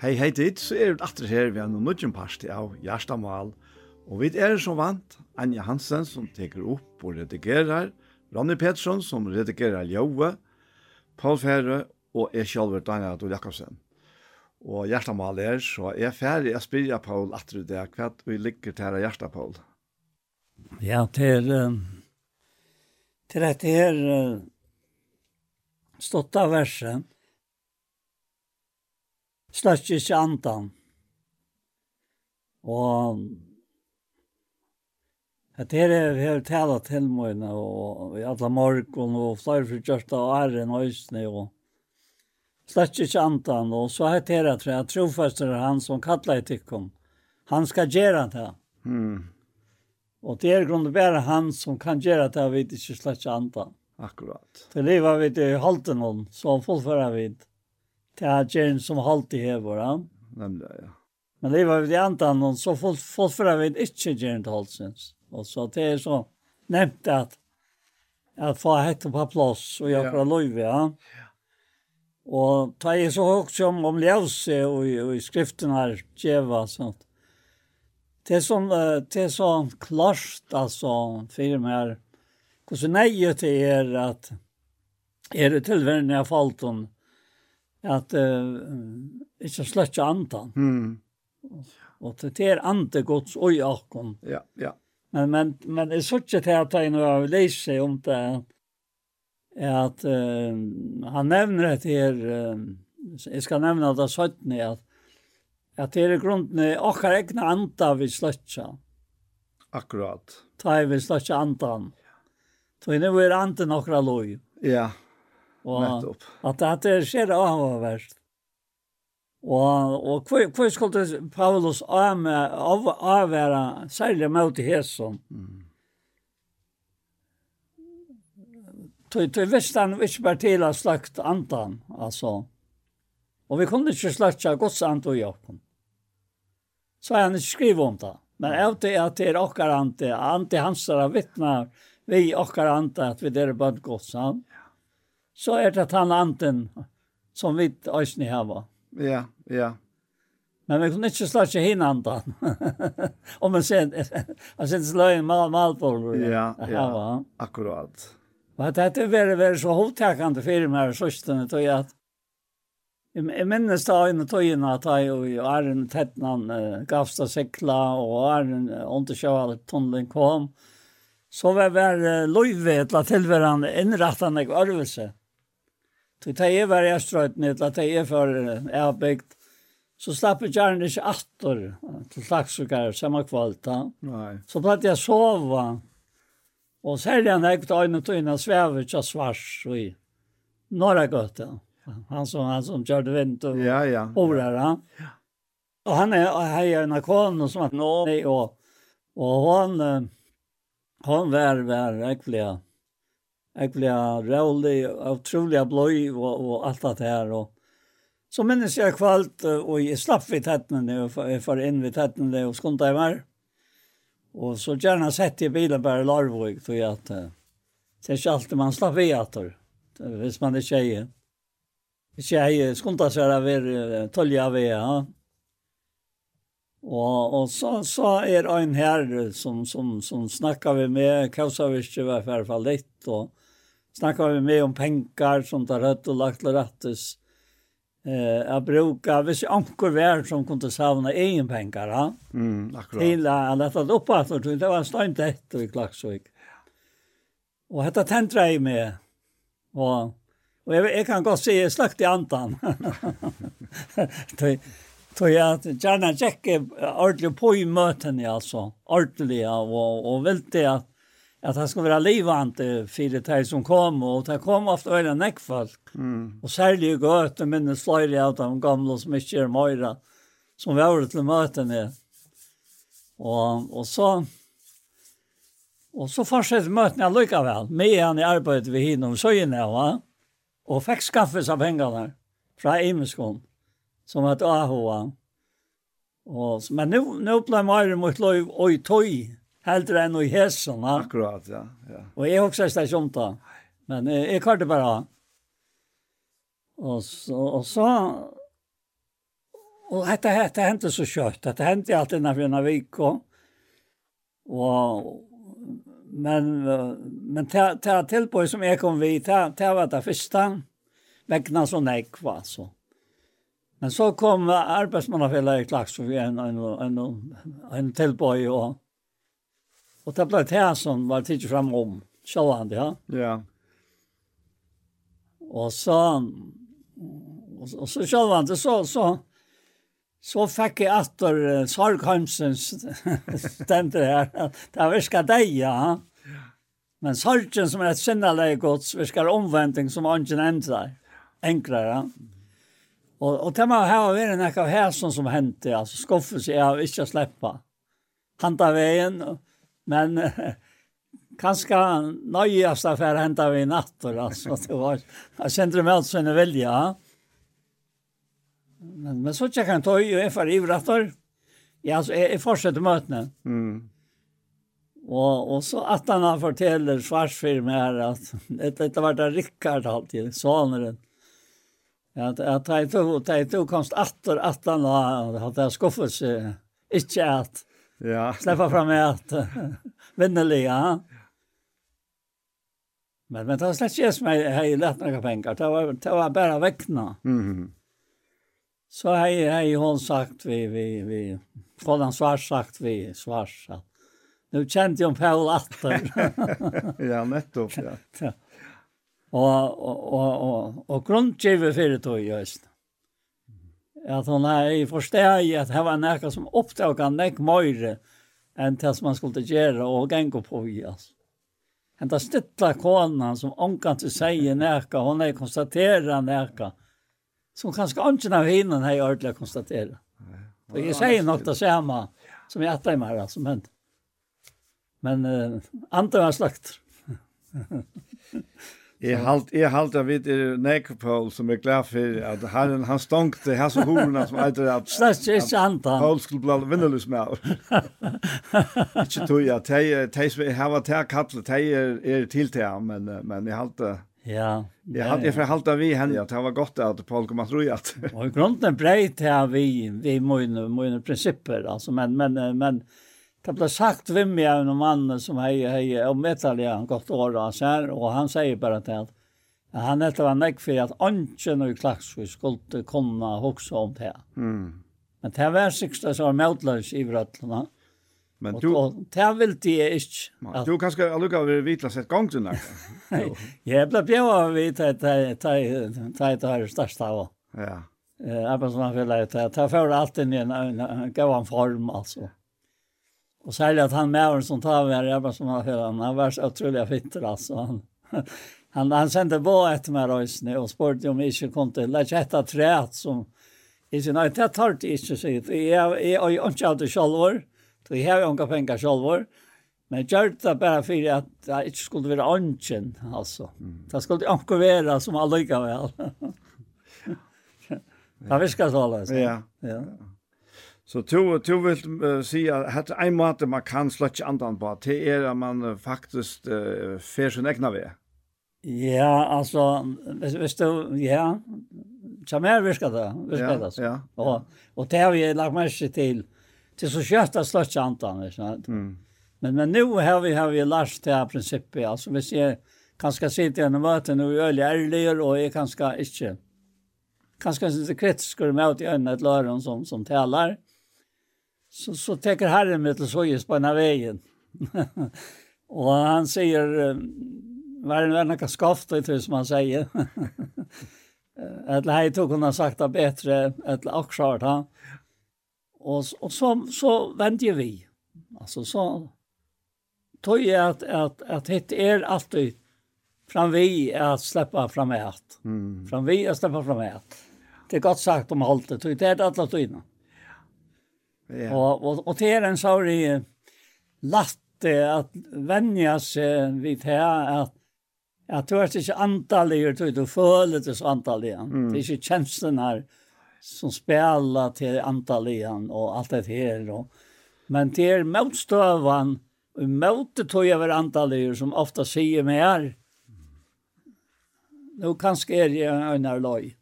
Hei, hei dit, så er vi atter her ved en nødgjum parti av Gjerstamal, og vi er som vant Anja Hansen som teker opp og redigerer, Ronny Pettersson som redigerer Ljøve, Paul Fære og jeg selv er Daniel Adol Jakobsen. Og Gjerstamal er, så er ferdig jeg spyrer Paul atter det, hva vi ligger til her Gjersta, Paul? Ja, til, til dette her stått av versen, slett ikke andan. Og at her er her tala til mine, og i alle morgen, og flere for kjørsta og æren og øsne, og slett ikke andan, og så het her at jeg trofester han som kallar i tikkum. Han skal gjøre det. Mm. Og det er grunn bare han som kan gjøre det, vi ikke slett ikke andan. Akkurat. Til livet vi det i halten så fullfører vi det till Jens som halt hever han. Nemlig, ja. Men det var ju antan noen, så folk vi det vet inte Jens haltens. Og så det är så nevnt att att få hette på plats og jag från lov, ja. Och ta jeg så også om om Ljövse och i skriften her, djeva, sånt. Det som det er sånn klart alltså för mer hur så nej det är att är det tillvärna falton at uh, ikke slett andan. Mm. Og til det er andre gods og i akkon. Ja, ja. Men, men, men jeg så ikke til at jeg nå har lest seg om det, at uh, han nevner det her, uh, jeg skal nevne det 17, at, at det er grunden, akkar egna anda vi slett Akkurat. Ta vi slett andan. Så nå er anden akkar lov. Ja, ja. Og at det er skjer avhåverst. Og, og hva hvor skulle Paulus av av, avvære særlig mot Hesson? Mm. Tøy visste han ikke bare til å slakte andan, altså. Og vi kunne ikke slakte gods andan i åkken. Så han ikke skriver om det. Men av det at det er åkker andan, andan hans er vittnar vi åkker andan at vi er bare gods andan så er det han anten som vi øyne hava. Ja, ja. Men vi kunne ikke slå ikke hin andan. Om man ser, jeg synes løgn mal, mal på Ja, ja, akkurat. Og det er veldig, veldig så hovedtakende firma her, søstene, tog jeg at Jeg minnes da inn i tøyene at jeg og Arjen Tettnan gavsta sikla og Arjen undersjøver at tunnelen kom. Så var det løyve til tilværende innrettet jeg øvelse. Så det er var jeg strøyt ned, at det er for jeg har bygd. Så slapp jeg gjerne ikke atter til slagsukker, samme kvalitet. Nei. Så platt jeg sova. Og særlig han ekte øyne tøyne svever ikke svars og i Norra Gøte, Han som, han som kjørte vind og ja, ja. orar han. Og han er heier en akon som er nå, og, og han, han var, var, var, var, var, var, Jeg ble rævlig, utrolig bløy og, og alt det her. Og, så minnes jeg kvalt, og jeg slapp vid tettene, og jeg får inn vid tettene, og skundet jeg mer. Og så gjerne sett i bilen bare larvåg, for jeg at det er ikke alltid man slapp vid etter, hvis man er tjeje. Tjeje skundet seg av er tølje av ja. Og, og så, så er en her som, som, som snakker vi med, kausa vi ikke i hvert fall litt, og snakka vi med om pengar som tar rett og lagt til rettes. Eh, jeg bruker, hvis jeg anker vær som kunne savne egen pengar, ja? Mm, akkurat. Til jeg lette det at det var stømt etter i Klaksvik. Og dette tentra jeg med. Og, og jeg, jeg kan godt si, jeg slakt i antan. Tog jeg gjerne tjekke ordentlig på i møtene, altså. Ordentlig, og, og, og velte at att han skulle vara livande for det som kom och det kom ofta öra nekkfolk. Mm. Och särskilt gott men det slår ut de gamla som ikke er møyre, som var har möten møtene. Och och så och så fortsätter møtene lika väl. Med han i arbeidet ved hinnom så inne va. Och fick skaffa sig pengene fra Imeskån, som att AHA. Och men nu nu blev mer mot lov oj toj heldur enn i hesson. Akkurat, ja. ja. Og jeg også er stasjon da. Men jeg, jeg karte bare. Og så, og så, og dette, dette hendte så kjøtt. Dette hendte alt innenfor en vik. Og, og, men, men til, til tilbøy som jeg kom vid, til, til var det første, vekkene så nek, nekva, så. Men så kom arbeidsmannafjellet i klaks, og Klaksvig, en, en, en, en tilbøy, og, Og det ble det som var tidlig frem om. Så han det, ja. Ja. Og så og så så han det så så så jeg jag uh, Sorgheimsens stendte her, Det var ska deg, ja. Men Sargen som er et sinnaläge gods, vi ska omvändning som ungen ändrar. enklere, ja. Og, och det må ha vært en av hästen som hände alltså skoffeln så jag inte släppa. Hanta veien, och Men kanskje nøyest av hända vi i natter, altså. Det var, jeg kjente meg alt sinne ja. Men, men så tjekk han tøy, og jeg får ivratter. Ja, altså, jeg, jeg fortsetter møtene. Mm. Og, og så at han forteller svarsfirma her at att det var det Rikard alltid, soneren. At, at jeg tog, jeg tog komst atter at han hade skuffet seg. Ikke at Ja. Släppa fram ett vännerliga. Men men det släpps jes mig här i lätt några pengar. Det var det var bara väckna. Mhm. Så här här hon sagt vi vi vi från svars sagt vi svars. Nu kände jag Paul Atter. ja, nettopp ja. Och och och och grundgivet för det då just at hon er i forsteg at det var nekka som opptøk han nek møyre enn til som han skulle gjøre og genge på i, altså. Henta stittla konan som omkant til seie nekka, hon er konstatera nekka, som kanskje ongen av hinnan hei ordentlig konstatera. Og jeg sier nok det samme som jeg etter meg, altså, men, men uh, andre var slakt. Jeg halt jeg halt av vid Nekropol som er glad for at han han stankte här så horna som heter at Snäst är sant han. Paul skulle bli vinnarlös med. Inte tror jag te te er har varit här kallat er är til te men men jeg halt Ja. jeg hade jag förhalta vi henne att det var gott at Paul kom at roja. og i grunden brejt här vi vi måste måste principer alltså men men men Det ble sagt ved meg av noen mann som hei, hei, og medtallig han gått år og han og han sier bare til at han etter var nekk for at ånden og klagsvis skulle kunne hokse om det. Mm. Men det var sikkert som var medløs i vrøtlene. Men du... Og, det vil de ikke. At... Du kan skal lukka vi vitla sett gang til nek. Jeg ble bjøy av vi til det her største av. Ja. Arbeidsmannfellet, det er for alt inn i en gav form, altså. Och särskilt att han med som tar med det, jag bara som han han var så otroligt fitter alltså. Han, han, han sände på ett med röjsne och spurte om jag inte kom till lätt ett träet som i sin öjt, jag tar det inte så hit. Jag är inte alltid självår, så jag har inga pengar självår. Men jag gjorde det bara för att det inte skulle vara ånken alltså. Det skulle inte vara som alla väl. Det viskar så alltså. Ja. Ja. Så to to vil uh, si se att en måte man kan slått andan på det er at man uh, faktisk uh, fer sin egna ved. Ja, altså, hvis, hvis du ja. Så mer viska det, viska det. Ja, ja. Og, og det har vi lagt merke til, til så kött att slått andan, ikke sant? Mm. Men men nu har vi har vi lært det här principet alltså vi ser kanske sitter en möte nu i öliga ärligare och är kanske inte kanske inte kritisk og med att i øynene et løren som som tälar så, så teker Herren mig till Sojes på den vägen. och han säger, var det några skafta i det som han säger. Eller hej tog hon har sagt det bättre, eller också hört han. Och, och så, så vände vi. Alltså så tog jag att, att, att hitta er alltid fram vi att släppa fram ett. Mm. Fram vi att släppa fram ett. Det är gott sagt om allt det är det alla tydna. Ja. Och och, och det är en så latt lätt att vänja sig vid här att att du är inte antalig du du føler det så antallig Mm. Det är ikke känslan här som spelar till antallig och allt det här og, men det är motståvan och mötet tog jag över antallig som ofta säger meg her nå kanske är jeg en loj.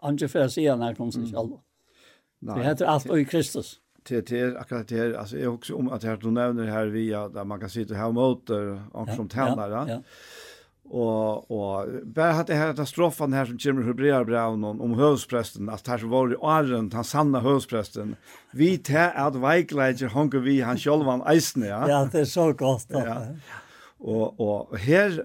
Ange för att säga när kom sig själva. Nej. Det heter allt i Kristus. Det till akkurat det alltså är också om att här du nämner här via där man kan sitta här motor och som tändare. Ja. ja. Och och bara hade här katastrofen här som kommer Hebreer Brown om, om hövsprästen att här så var det åren, han sanna hövsprästen. Vi tä at Weigleiger hunger vi han själv han eisen ja. Ja, det är så godt. Ja. Och och här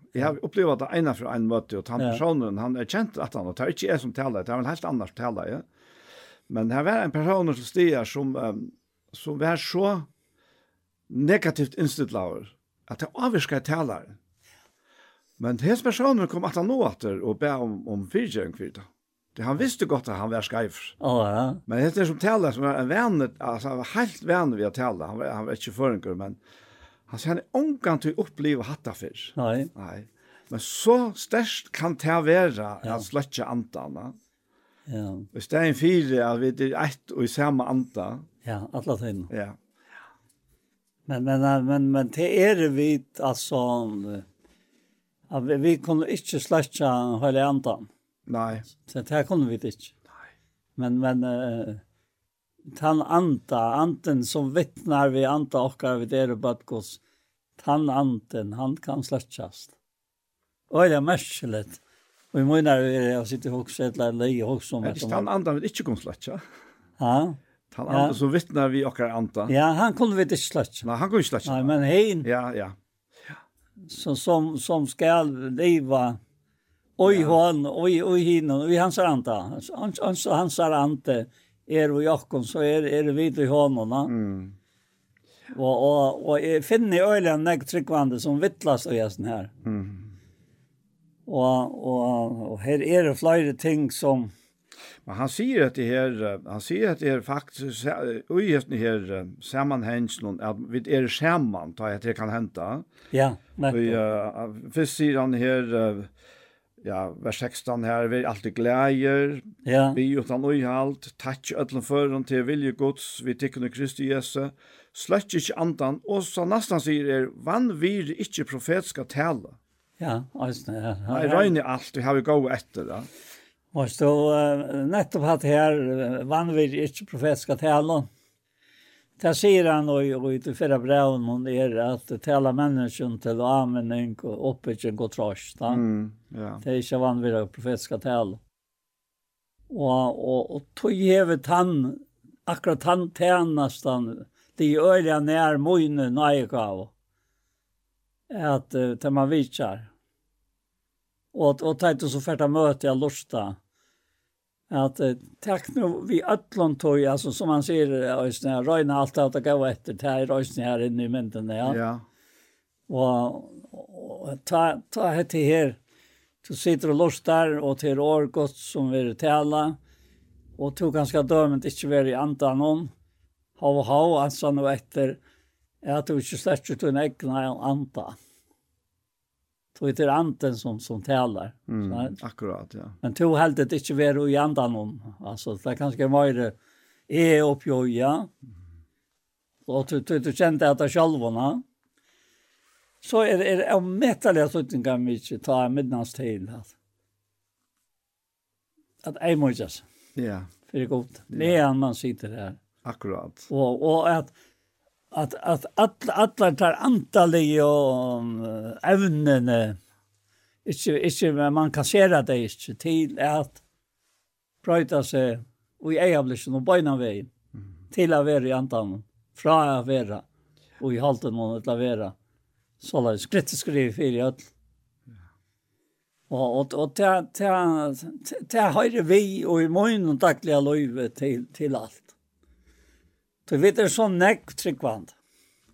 jag har upplevt det ena för en möte och han personen han är känt att han och tar inte är som talar det är en helt annars talar ja. Men det här var en person som stiger som um, som var så negativt inställd att det avviskar talar. Men hans personer kom att han åter och ber om, om fyrtjøring for Det han visste gott att han var skajf. Ja, ja. Men det är som taler, som var en vän, alltså han var helt vän ved å tale, Han var, han var inte förrän, men Han sier han er omgang til å oppleve hatta før. Nei. Nei. Men så størst kan det være ja. at sløtje antene. Ja. Hvis det er en fire, at vi er ett og i samme anta. Ja, alle tiden. Ja. Men, men, men, men det er vi, altså, at vi, vi kunne ikke sløtje hele andan. Nei. Så det kunne vi ikke. Nei. Men, men, uh, tan anta, anten som vittnar vi anta okkar vid er badgos, tan anten, han kan slötsast. Och det är märkligt. Och i mina är jag sitter också ett eller lei också. Är det tan anten vi inte kan slötsa? Ja. Tan anten ja. som vittnar vi okkar anta. Ja, han kunde vi inte slötsa. Nej, han kunde inte slötsa. Nej, men hein. Ja, ja. Så, som, som ska leva oj ja. hon, oj, oj hinnan, oj hans anta. han han hans ante er och Jakob så er, er det vidt i hånden. Mm. Og, og, og jeg finner i øyelen jeg tryggvande som vittlas og gjesten her. Mm. Og, og, og her er det flere ting som... Men han sier at det her, han sier at det her faktisk, ui i det her sammanhengen, at vi er sammen, da det kan hente. Ja, nettopp. Uh, først sier han her, uh, ja, vers 16 her, vi er alltid gleder, ja. vi er utan uihalt, takk ødelen føren til vilje gods, vi tikkene Kristi Jesu, slett ikke andan, og så nesten sier er, vann vi ikke profet tale. Ja, altså, ja. Nei, røyne alt, vi har vi gått etter det. Og så, uh, nettopp hatt her, vann vi ikke profet skal tale, og Det sier han og ut i fyrre breven hon är att tala människan till användning och oppbygging og trots. Mm, ja. Det är ikke vad vi profetiska tal. Och, och, och tog hevet han, akkurat han tjänast han, det är öliga när mojne najkav. Att uh, man vitsar. Och, och tajt och så färta möte jag lusta at uh, takk nu vi öllon tog altså som man sier, i såna alt allt det gå etter, det er rösen her inne i mynden, ja. Ja. Og, og ta ta hette her, du sitter och lustar og til år godt som vi er tala og to ganske dömt ikke være i antan hav og hav, altså nå etter, at du ikke slett ut en egna anta. Så det är anden som, som talar. Mm, akkurat, ja. Men tog helt det inte vara i andan om. Alltså, det kanske var det är uppjoja. Och du, du, du kände att det självorna. Så är det, är det omättliga kan vi inte tar midnads till. Att, att ej måste. Ja. För det är gott. Det är man sitter här. Akkurat. Och, och att at at att alla tar antalig och ämnen ikkje inte man kan se det inte til at prata seg og i ävlisen och bena väg til å vara i antan fra å vara og i halten må att vara så där skritt skriv för i all Och och och ta ta ta høyrer vi och i morgon dagliga löve till till allt. Så vi er så nekk tryggvand.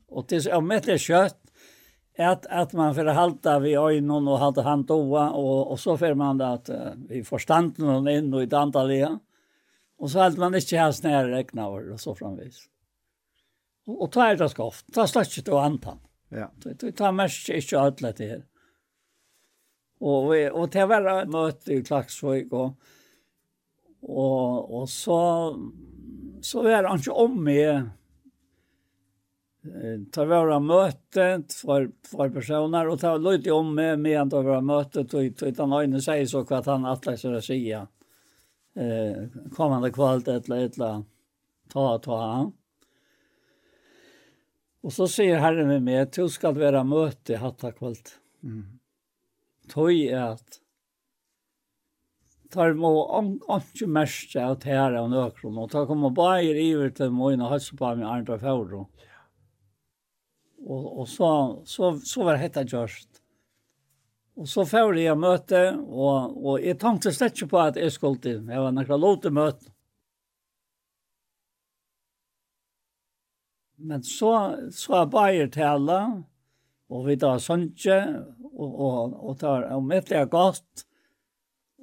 Og är med det kjøtt, at, at man får halta vi øynene og halta hand doa, og, og så får man det at uh, vi får standen inn og i det antallet. Og så allt man ikke her snære rekna over, og så framvis. Og, og ta er det skoft, ta slags ikke til å antan. Ja. Ta, tar mest ikke alt det her. Og, vi, og til å være møte i Klaksvøk, og, og, og så så var han ikke om med ta våra möte för för personer och ta lite om med med att våra möte och utan han säger så att han att så det säga eh kommande kvalitet eller eller ta ta Och så säger Herren med mig, du ska vara möte hatta kvalt. Mm. Tog är att tar må ikke mest av tæra og nøkron, og ta kommer bare iver til mine og høyse på min andre fjord. Og, og så, så, så var dette gjørst. Og så fjord jeg møte, og, og jeg tenkte slett ikke på at jeg skulle til. Jeg var nekla lov til møte. Men så, så er bare tæla, og vi tar sønke, og, og, og, tar, og møtte jeg godt,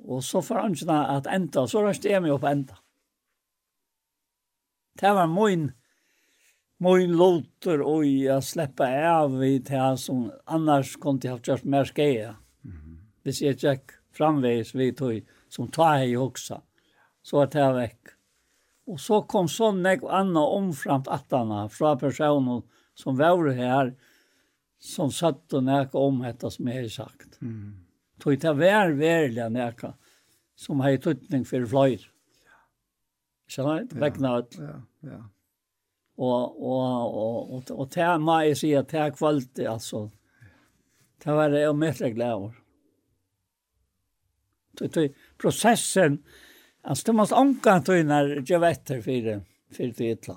Og så får han ikke at enda, så røste jeg meg opp enda. Det var min, min låter og jeg slipper av i det som annars kom til å gjøre mer skje. Hvis jeg ikke framveis vi tog som tar jeg i hoksa, så var det vekk. Og så kom sånn jeg Anna omframt attana fra personen som var her, som satt og nækket om dette som jeg har sagt. Mm. Tog det vær verlig nekka som hei tuttning for fløyr. Skjønner du? Vekna ut. Ja, ja. Og, og, og, og, og det må jeg si at det er kvalitet, altså. Det var det jeg mest glad over. Tog prosessen, altså det måtte anka tog når jeg vet det for for det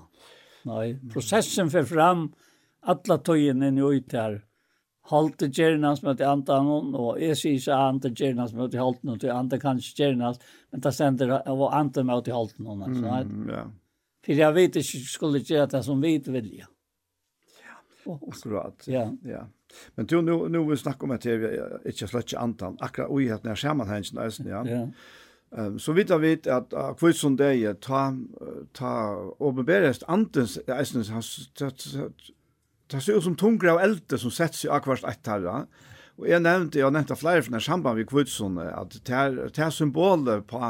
Nei, prosessen för fram alla tøyen inn i ut her halte gjernas mot antan og jeg sier ikke ante gjernas mot halte halten og ante kanskje gjernas, men det sender av ante mot i halten og altså. Mm, ja. For jeg vet ikke skulle gjøre det som vi vilja. Ja, akkurat. Ja. ja. Men du, nu, nu vi snakke om at jeg ikke slett ikke antan, akkurat ui at når sammenhengen er, ja. ja. Um, så vidt jeg vet at uh, hvor som det er ta, ta åpenberes antens eisnes hans det ser ut som tungre av elte som setter seg akkurat et her. Og jeg nevnte, jeg nevnte flere fra samband med kvitsen, at det er det er symbolet på,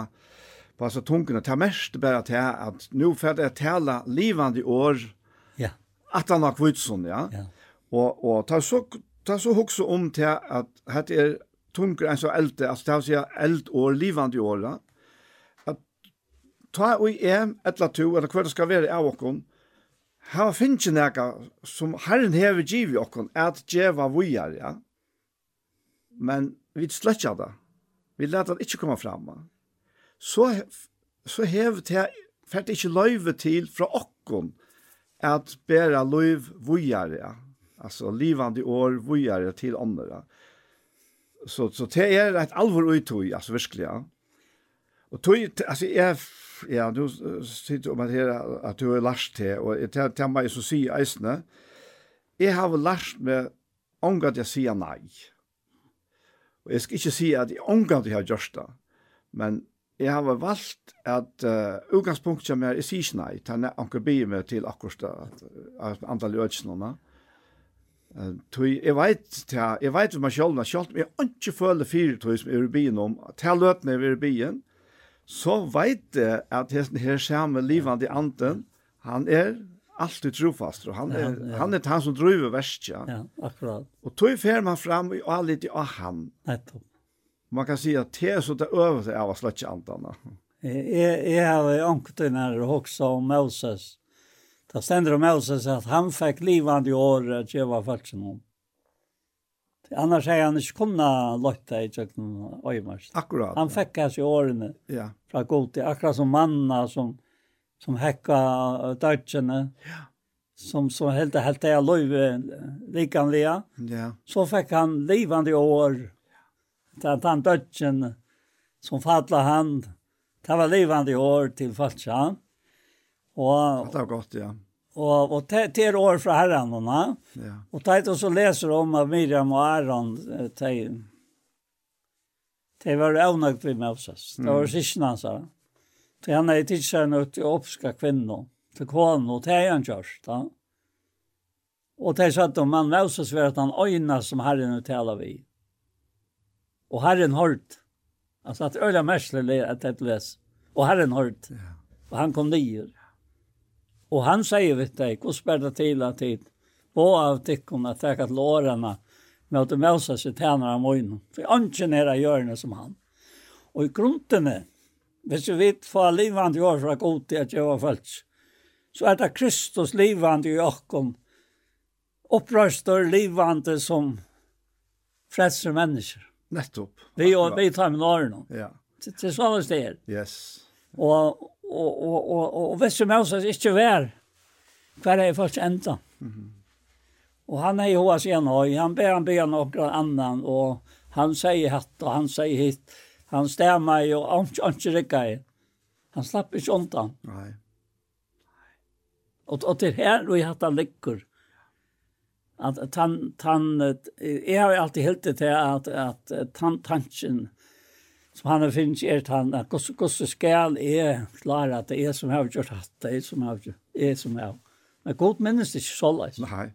på altså, tungene, det er mest bare til at nå får jeg tale livende år, ja. at han har kvitsen, ja. ja. Og, og det er så, det er så også om til at det er tungre enn så elte, altså det er å si eldår, livende år, ja. At ta og jeg, et eller to, eller hva det skal være av åkken, Her finnes nekka som Herren hever giv i okkon, at djeva vujar, ja. Men vi sløtja det. Vi lærte det ikke komme fram. Så, så hever det for det ikke løyve til fra okkon at bæra løyv vujar, ja. Altså livande år vujar til andre. Så, så det er et alvor uttøy, altså virkelig, ja. Og tøy, altså jeg ja, du sitter om at her at du har lært til, og jeg tar til meg som sier eisene, jeg har lærst med ångat jeg sier nei. Og jeg skal ikke si at jeg ångat jeg har gjort det, men jeg har valgt at uh, utgangspunktet som jeg sier ikke nei, til jeg anker bi meg til akkurat det, at antall ødsene. Uh, jeg vet, jeg vet for meg selv, selv om jeg ikke føler fire tog som er i byen om, til løtene er i byen, så veit jeg at hesten her samme livande anden, han er alltid trofast, og han er, ja, ja. han er han som driver verstja. Ja, akkurat. Og tog fer man fram og er litt av han. Nettopp. Man kan si at det er så det øver seg av å sløtje andene. Jeg, jeg har jo ångte når jeg også om Moses. Det stender om Moses at han fikk livande i året at jeg var først noen. Annars er han ikke kunna løtta i tjøkken øymars. Akkurat. Han fikk hans i årene ja. fra Goti, akkurat som manna som, som hekka dødgjene, ja. som, som helt helt är løyve likanliga. Ja. Så fick han livande år, at han dødgjene som fatla han, det var livande år till fatla Och, det var godt, ja. Og, og det, det er år fra herren, ja. og det er så leser om at Miriam og Aron, det Det var avnøgt vi Moses. oss. Det var sysna, sa han. Han er tidsen ut til oppska kvinnor til kålen, og det er han kjørst. Ja. Og det sa at om man Moses var at han øyna som herren uttaler vi. Og herren holdt. Altså at öra mersler er at det läs Og herren holdt. Og han kom nyer. Og han sier vi deg, hvordan spør det til at tid? På av tikkene, at jeg kan lårene, med at du møser seg tjener av morgenen. For ønsken er av hjørne som han. Og i gruntene, hvis vi vet hva livet i år fra god til at jeg var følt, så er det Kristus livet i åkken, opprøster livet som frelser mennesker. Nettopp. Vi, og, vi tar med årene. Ja. Til, til sånn det er. Yes. Og, og, og, og, og, og visste Moses ikke vær hver er først enda. Mm. Og han er jo hos igjen høy, han ber han ber noen annan, og han sier hatt, og han sier hit, han stemmer jo, og han ikke rikker i. Han slapp ikke undan. Nei. Og, og til her, og i hatt han ligger, at han, han, jeg har alltid helt det til at, at, at han tanken, som han har finnes er til han, at hvordan skal jeg klare at det er som har gjort hatt, det er som har gjort, det er som har. Men godt minnes det ikke så løs. Nei.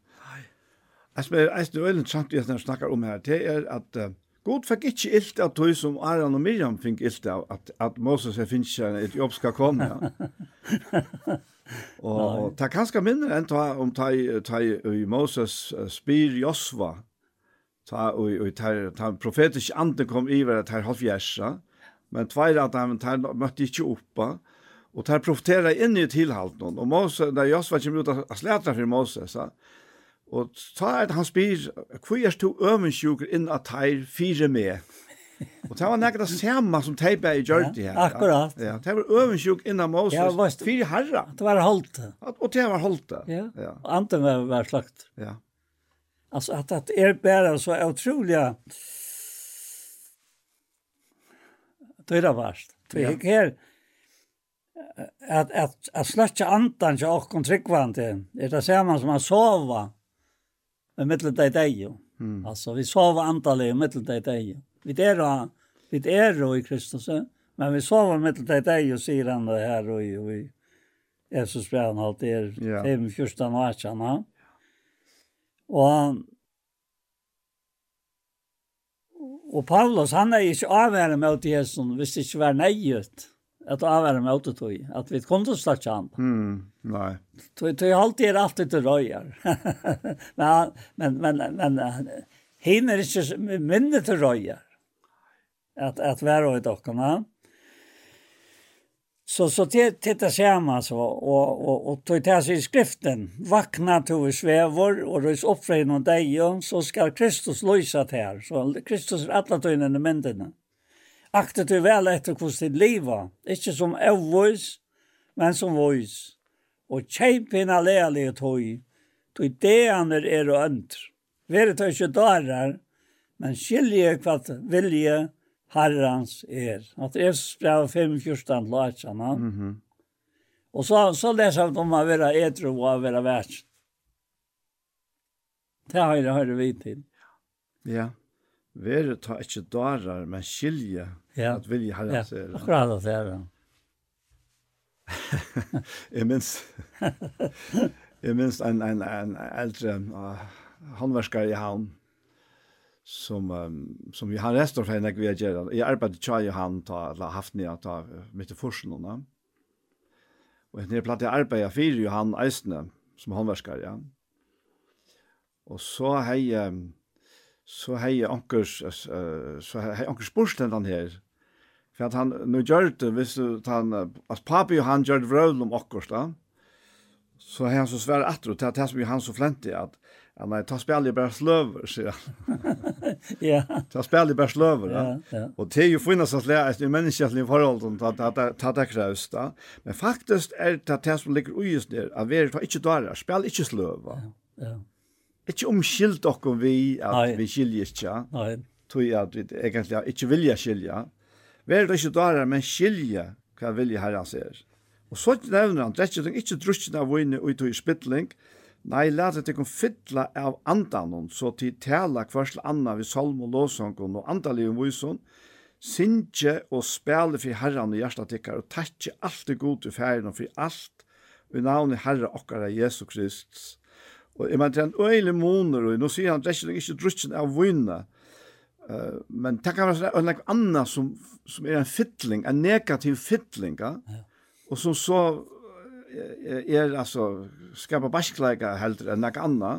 Jeg spør, jeg spør, veldig sant jeg snakker om her, det er at uh, God fikk ikke ilt av tog som Aron og Miriam fikk ilt av at, at Moses er finnes ikke et jobb skal komme. Ja. og det er kanskje mindre enn ta, om ta, ta, i Moses uh, spyr Josva, ta og og ta ta profetisk ande kom i iver at her halvjærsa men tveir at han ta møtte ikkje oppa og ta profetera inn i tilhalt noen og Moses der Josva kjem ut av slætra for Moses sa og ta at han spyr kvar er to ømensjuker inn at teir fire med Og det var nekket det samme som teipa i Gjørti her. Ja, akkurat. Ja, det var øvensjuk innan Moses, ja, var, fire herra. Det var holdt. Og det var holdt. Ja, ja. og andre var, var slagt. Ja. Alltså att att är bara så otroliga det är värst. Det är här att att att släcka andan så och kontrikvante. Det är samma som att sova med mitteldag i dag. Mm. Alltså vi sover antalet med mitteldag i dag. Vi är då vi är då i Kristus. Men vi sover mitteldag i dag och säger han det här och vi Jesus brev han alltid är 5, 14 och 18. Og Og Paulus, han er ikke avvære med Jesus, hvis det ikke var nøyet at avvære med det tog, at vi kom til å slags han. Mm, nei. Tog, tog alltid er alltid til røyer. men, men, men, men henne er ikke minne til røyer at, at være i dokkene. Så, så det, det är så. Och, och, och tog det sig i skriften. Vakna tog svävor och röjs upp från och dig så ska Kristus lösa det här. Så Kristus är alla tog in i. Akta du väl efter hur ditt liv var. Inte som ovois, men som vois. Och tjejp hina lärlighet hoj. Tog det han är och öntr. Vi är det inte men skiljer kvart vilje herrens er. At Efs brev 5, 14 til 18. Mm -hmm. Og så, så leser han om å være etro og å være vært. Det har jeg hørt vi til. Ja. Være ta ikke darar, men skilje ja. at vilje herrens er. Ja, akkurat det er det. jeg minns, jeg minns en, en, en, eldre uh, håndverskare i havn, som um, som har Restor för när vi är där. Jag arbetade tjej han ta eller haft ner att ta mitt i forsen då. Och när jag platte arbeta för Johan Eisne som handverkare ja. Och så hej så hej ankers så hej ankers borsten här. För att han nu gör det visst att han att pappa han gör det om akkurat då. Så han så svär att det att det som Johan så fläntig att Ja, nei, ta spel i bare sløver, sier han. ja. Ta spel i bare sløver, ja. ja. Og det er jo finnes at det er et menneskelig forhold til at det kreves, da. Men faktisk er det det som ligger uges der, at vi er ikke dører, spel ikke sløver. Ja, ja. Ikke omskilt dere vi at nei. vi skiljer ikke. Nei. Tror jeg at vi egentlig ikke vilja skilja. Vi er ikke dører, men skilja hva vilja herren ser. Og så nevner han, det er ikke, ikke drukken av vinn ut i spittling, men Nei, lat det kom fylla av andanon, så til tala kvarsl anna vi salm og låsangon og andaliv vison, sinje og spela for herran og hjertatikkar, og takkje alt det gode færen og for alt, og i navnet herre okkara Jesu Kristus. Og jeg mener, en øyelig måneder, og nå sier han, det er ikke drukken av vinna, uh, men det kan være en annan som, som er en fytling, en negativ fytling, ja? og som så er altså skapa baskleika heldur enn nek anna.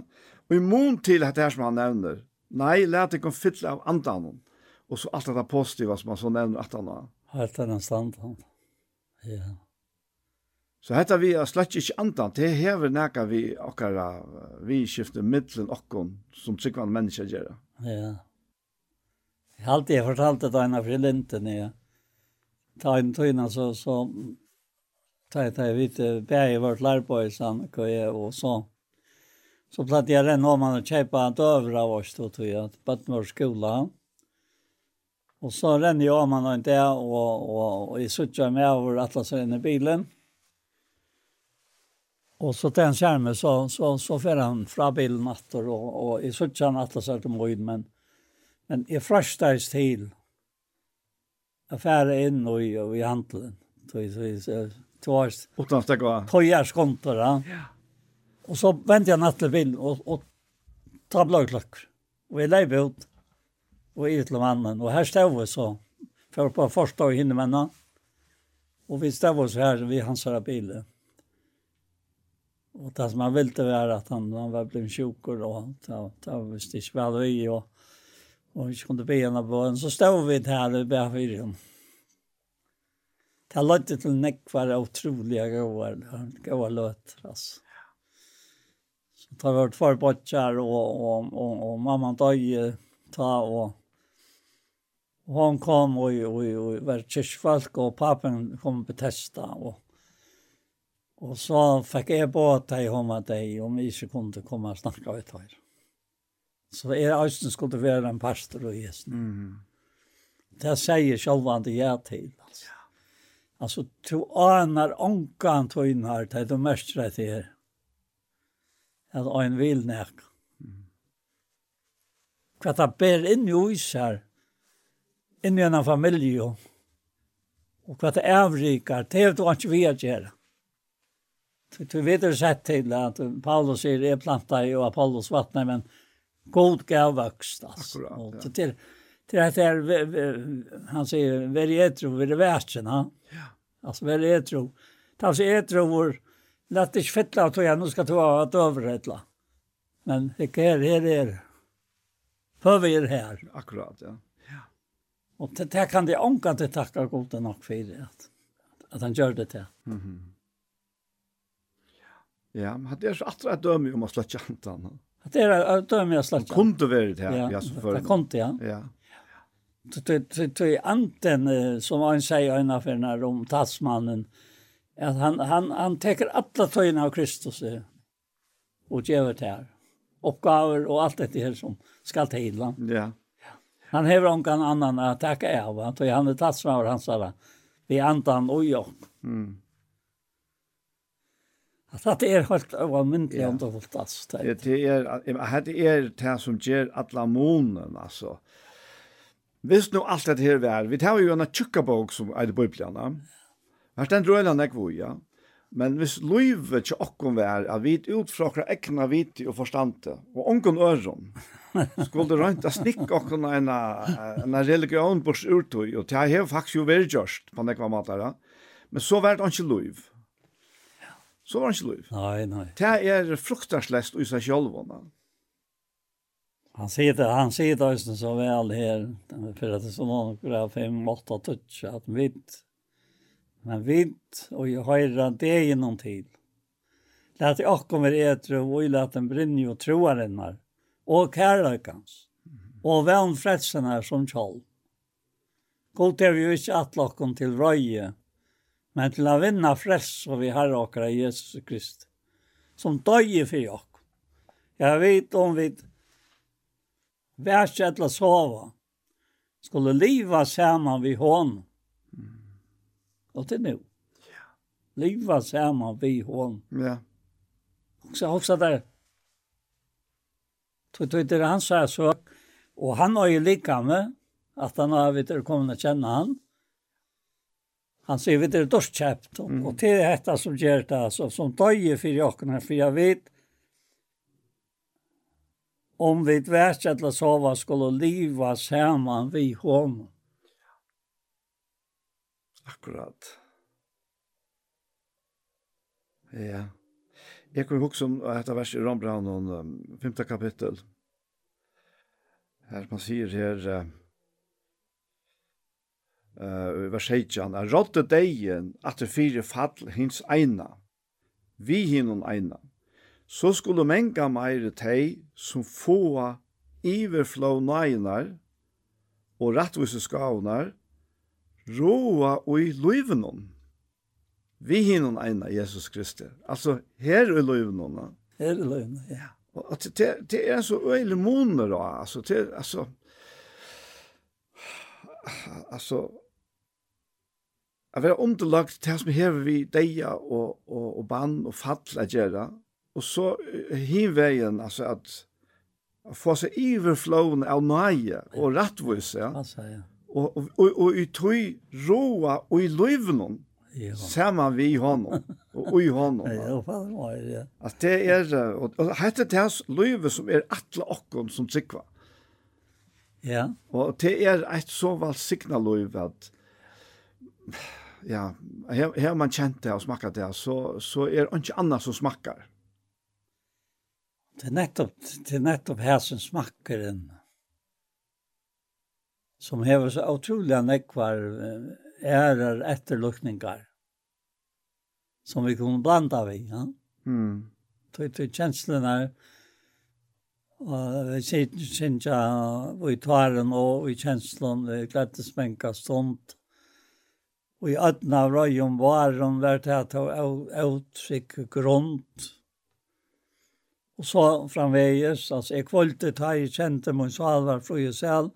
Og i mån til at det her som han nevner, nei, let ikke fylla av andan og så alt det positiva som han så nevner at han har. Helt annan stand. Ja. Så hetta vi er slett ikke andan, det hever nekka vi okkara, vi skifter middelen okkon som tryggvann mennesker gjør. Ja. Jeg har alltid fortalt det ena fri linten, ja. Ta en tøyna så, så ta ta vit bæði vart lærboy sam køy og så så platt jeg renn om han og kjeipa han døver av oss då tog jeg til vår skola. Og så renn jeg om han og det, og, og, og jeg suttet med over alle så inn i bilen. Og så til en skjerme så, så, så fer han fra bilen natter, og, og jeg suttet han alle så til møyd, men, men jeg frøstes til å fære inn og i, og i handelen. Så jeg, så jeg, du har Utan att gå. på skontor, ja. ja. Och så vände jag natt till bilen och, och ta blåklockor. Och jag lejde ut och i till mannen. Och här stod vi så. För på första och hinner männa. Och vi stod oss här vi hans här bilen. Och det som han ville vara att han, han var blivit sjukor och det var visst inte väl vi och, och vi kunde be henne på en. Så stod vi där och började för honom. Det har lagt til nekvar utroliga gåar, gåar löter alltså. Så det har vært för bortjar och, och, och, og mamma døg ta och Och hon kom och, och, og var kyrkfolk och papen kom på testa. Och, och så fick jag båda i hon med dig om vi inte kunde komma og snakke ut här. Så jeg også skulle være en pastor og gjesten. Mm. Det sier sjølvande ja til. Alltså tro anar onkan tvinar till de mästra till er. Att en vil nek. Hva det ber inn i is her, inn i en familie, og hva det avrikar, Det er det ikke vi att göra. Du du vet jo sett til at Paulus sier, är planta i og Apollos vattnar men god gav altså. alltså. Akkurat, ja. Så til, til at det är, han sier, vi etro, vi är värsten. Ja. Alltså väl är tro. Tas är tro vår lätt inte fettla att jag nu ska ta att överrätta. Men det är det är för vi är här. Akkurat, ja. Ja. Och det där kan det anka det tacka goda nog för det att, att han gör det till. Mhm. Mm ja, men hade är så att att döma om att släcka antan. Att Det är att döma att släcka. Kunde väl det här, ja, så för. Det kunde ja. Ja till anten som han säger innanför när om tassmannen att han han han täcker alla tøyene av Kristus och gjør det her. Oppgaver och allt det här som skal till va. Ja. Han häver om kan annan att takke av att han är tassmannen han sa vi antan og jo. Mm. Att det är helt övermyndligt ja. och tass. Det är det är det som ger alla månen alltså. Hvis nu alt dette her vær, vi tar jo en tjukka bok som er i bøyplana. Her stendt røyla nek ja. Men hvis løyve til okkom vær, at vi ut fra okra ekna viti og forstande, og ongon øron, skulle det røynt a snikk okkom en, en religion bors urtøy, og det har faktisk jo vært gjørst på nekva matara. Men så var det ikke løyv. Så var det ikke løyv. Nei, nei. Det er fruktarslest i seg sjølvåna. Han sitter, han sier det også så vel her, För att det är så några fem, åtta touch. at vitt. Men vidt, och jeg høyre det i tid. Lät jag kommer og och lät den brinna och troa den här. Och kärlekans. Och vänfrätsen här som kjall. Gott er vi jo ikke att locken till röje. Men til å vinne fräls og vi har akkurat Jesus Krist, Som døye för jag. Jag vet om vi värsta att sova. Skulle liva sammen vid hon. Mm. Och till nu. Ja. Liva sammen vid hon. Ja. Och så också där. Tog tog det han sa så. Och han har ju lika med att han har vet du kommer att känna han. Han säger vet du dörrkäpt. Mm. Och till detta som gör det alltså som döjer för jag kan för jag vet om vi tvärs alla sova skulle leva samman vi honom. Akkurat. Ja. Jeg kan huske om dette verset i Rambraun, um, femte kapittel. Her man sier her, uh, vers 18, «Rådde degen at det fire fall hins eina, vi hinnon eina.» så skulle menga meire tei som fåa iverflå næginar og rattvise skavnar roa og i løyvenon. Vi hinnon eina Jesus Kristi. Altså, her er løyvenon. Her er løyvenon, ja. Og det, det, det er så øyelig moner da, altså, det, altså, altså, Jeg var underlagt til det som hever vi deia og, og, og bann og fall at gjøre, Og så hinveien, altså at få seg iverflåen av nøye og rettvis, ja. Altså, ja. Og, og, og, og i tøy roa og i løyvnen, ja. sammen vi i hånden, og i hånden. Ja, det var ja, ja. At det er, og, og hette det hans løyve som er atle okken som sikva. Ja. Og det er et så valsikna løyve at, ja, her, her man kjent det og smakket det, så, så er det ikke annet som smakker. Det er nettopp, det er nettopp her som smakker en som hever så utrolig nekvar ærer etterlukninger som vi kunne blanda vi. Ja? Mm. Tog til kjenslene og vi kjentja i tvaren og i kjenslen vi gledde smenka stund og i ødna røy om varen vært her til å utrykk grunt Og så framveges, altså jeg kvalte ta i kjente min salvar fru jeg selv,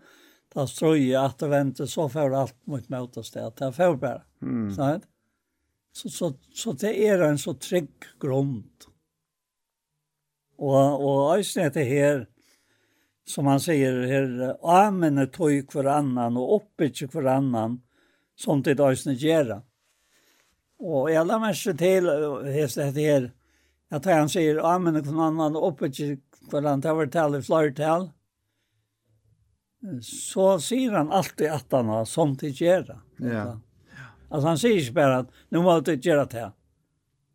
da strøy jeg at det vente, så får alt mot møtested, det får bare. Mm. Så, så, så det er en så trygg grunn. Og, og æsne det her, som han sier her, amene tog hver annan og oppbytje hver annan, som det æsne gjør. Og jeg la meg til, hest det her, at han sier ja men noen annan uppe till hvordan det var tal i flertall, så sier han alltid at han har som til gjøre. Ja. Alltså han säger inte bara att nu måste du göra det.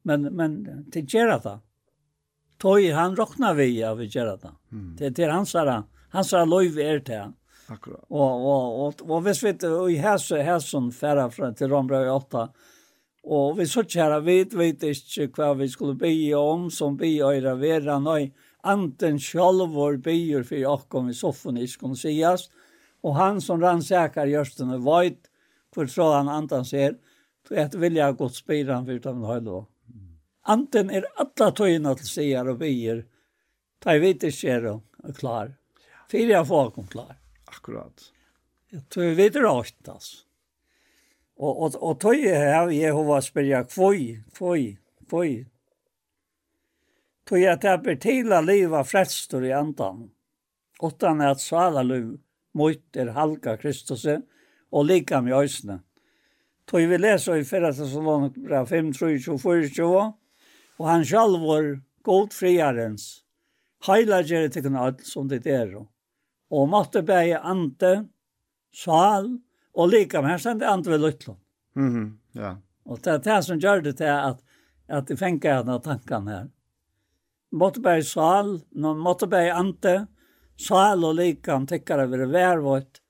Men, men till göra det. Tog han råkna vi av att göra det. Mm. Det er hans här, hans här lov är det han. Akkurat. Og, og, og, og hvis vi i hese, hesen færre fra til Rombrøy 8, Og vi så kjære vid, vet ikke hva vi skulle be om, som be øyre være nøy. Anten sjálvor byr for Jakob i soffan ikke kunne sies. og han som rannsakar gjørstene vajt, for så han antan ser, til et vilja godt spyr han for av en høylo. Anten er alla tøyna til sier og byr, ta i ikke er og klar. Fyra folk om klar. Akkurat. Jeg tror vi vet rått, altså. Og, og, og tøy her, jeg hova spyrja, kvoi, kvoi, kvoi. Tøy at jeg ber til a liva frelstur i andan, utan at svala liv mot er halka Kristus, og lika med òsne. Tøy vi leser i 4. bra 5, 3, 24, og han sjalvor god friarens, Heila heilager til kun alt som det er, og måtte bæge ante, sal, Og lika med här sen det andra luttlon. Mhm, ja. Och det er det som gjør det till att, att det fänkar den här her. här. Måtteberg sal, måtte Måtteberg ante, sal och likan tycker över det värvått.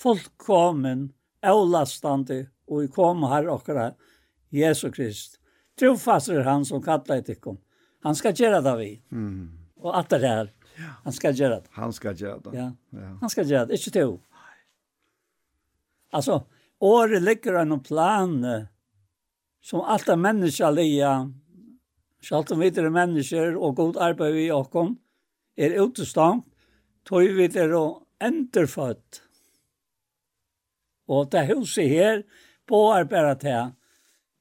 Folk kommer, avlastande och vi kom här och här, Jesu Krist. Trofast er han som kallar ett ikon. Han ska göra det vi. Mm. Och at det här. Han ska göra det. Han ska göra det. Ja. ja. Han ska göra det. Inte till. Alltså, året ligger en plan som alt er människa lia, så allt om vi er mennesker och god arbeid vi och om, är utestangt, tog vi er och enderfødt. Och det huset här på arbetet til,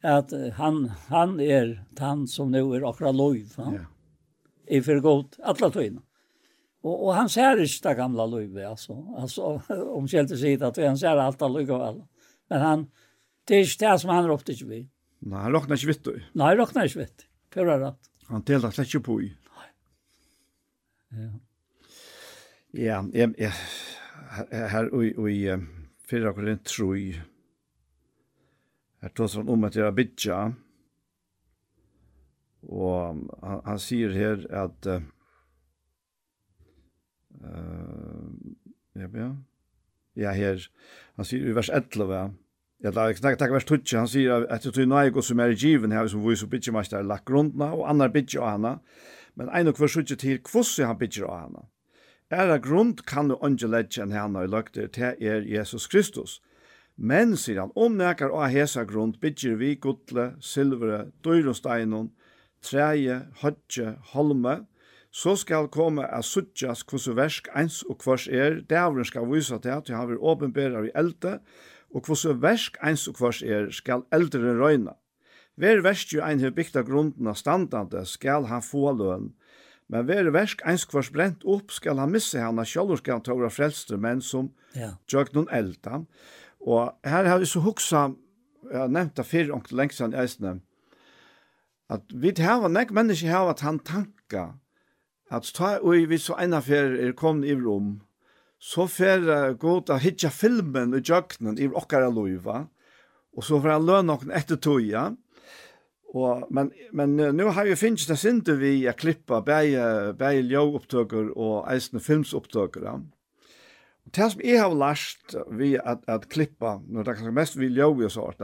at han, han er han som nu er akkurat lov. Ja. I for god, alle tøyene. Og, og han ser ikke det gamle løyve, altså. Altså, om själva sidan at han ser alt av løyve, väl. Men han det er ikke det som han ropte ikke vid. Nei, han råknar inte vitt. Nei, han råkner ikke inte Før er rätt. Han delte slett ikke på i. Nej. Ja. Ja, jeg, ja. her, och i förra korrent tror jag. Här tas han om at att göra bitcha. Och han, han sier her at, uh, ja, ja. Ja, her. Han sier i vers 11, Ja, da, jeg snakke takk vers 12. han sier at det er noe som er i given her, som viser bytjemaster lagt grunden og andre bytje av henne, men en og hver sutje til hvordan han bytjer av henne. Er av grund kan du ikke legge enn henne i løkter til er Jesus Kristus. Men, sier han, om nekar av hesa grund bytjer vi godle, silvere, døyrosteinen, treje, hodje, holme, så skal komme a suttjas hvordan versk eins og hvers er, dævren skal vise til at jeg har vært åpenbærer i elte, og hvordan versk eins og hvers er, skal eldre røyna. Ver versk jo ein har bygd av grunden av standande, skal han få løn, men ver versk eins hvers brent opp, skal han misse hana, sjálfur skal han tåra frelster, men som ja. gjøk noen eldan. Og her har vi så hoksa, jeg har nevnt det før, lengst Lengsand Eisne, at vi har nek mennesker har at han tanka, at ta og vi så ena fer er kom i rom, så fer uh, god a hitja filmen i jøknen i okkara loiva, og så fer han løn nokken etter toja, og, men, men uh, nu har vi finnst det sinde vi a klippa bæg, bæg ljóopptøkker og eisne filmsopptøkker, ja. Det som jeg har lært vi at, at klippa, når det kanskje mest vi ljøg og sånt,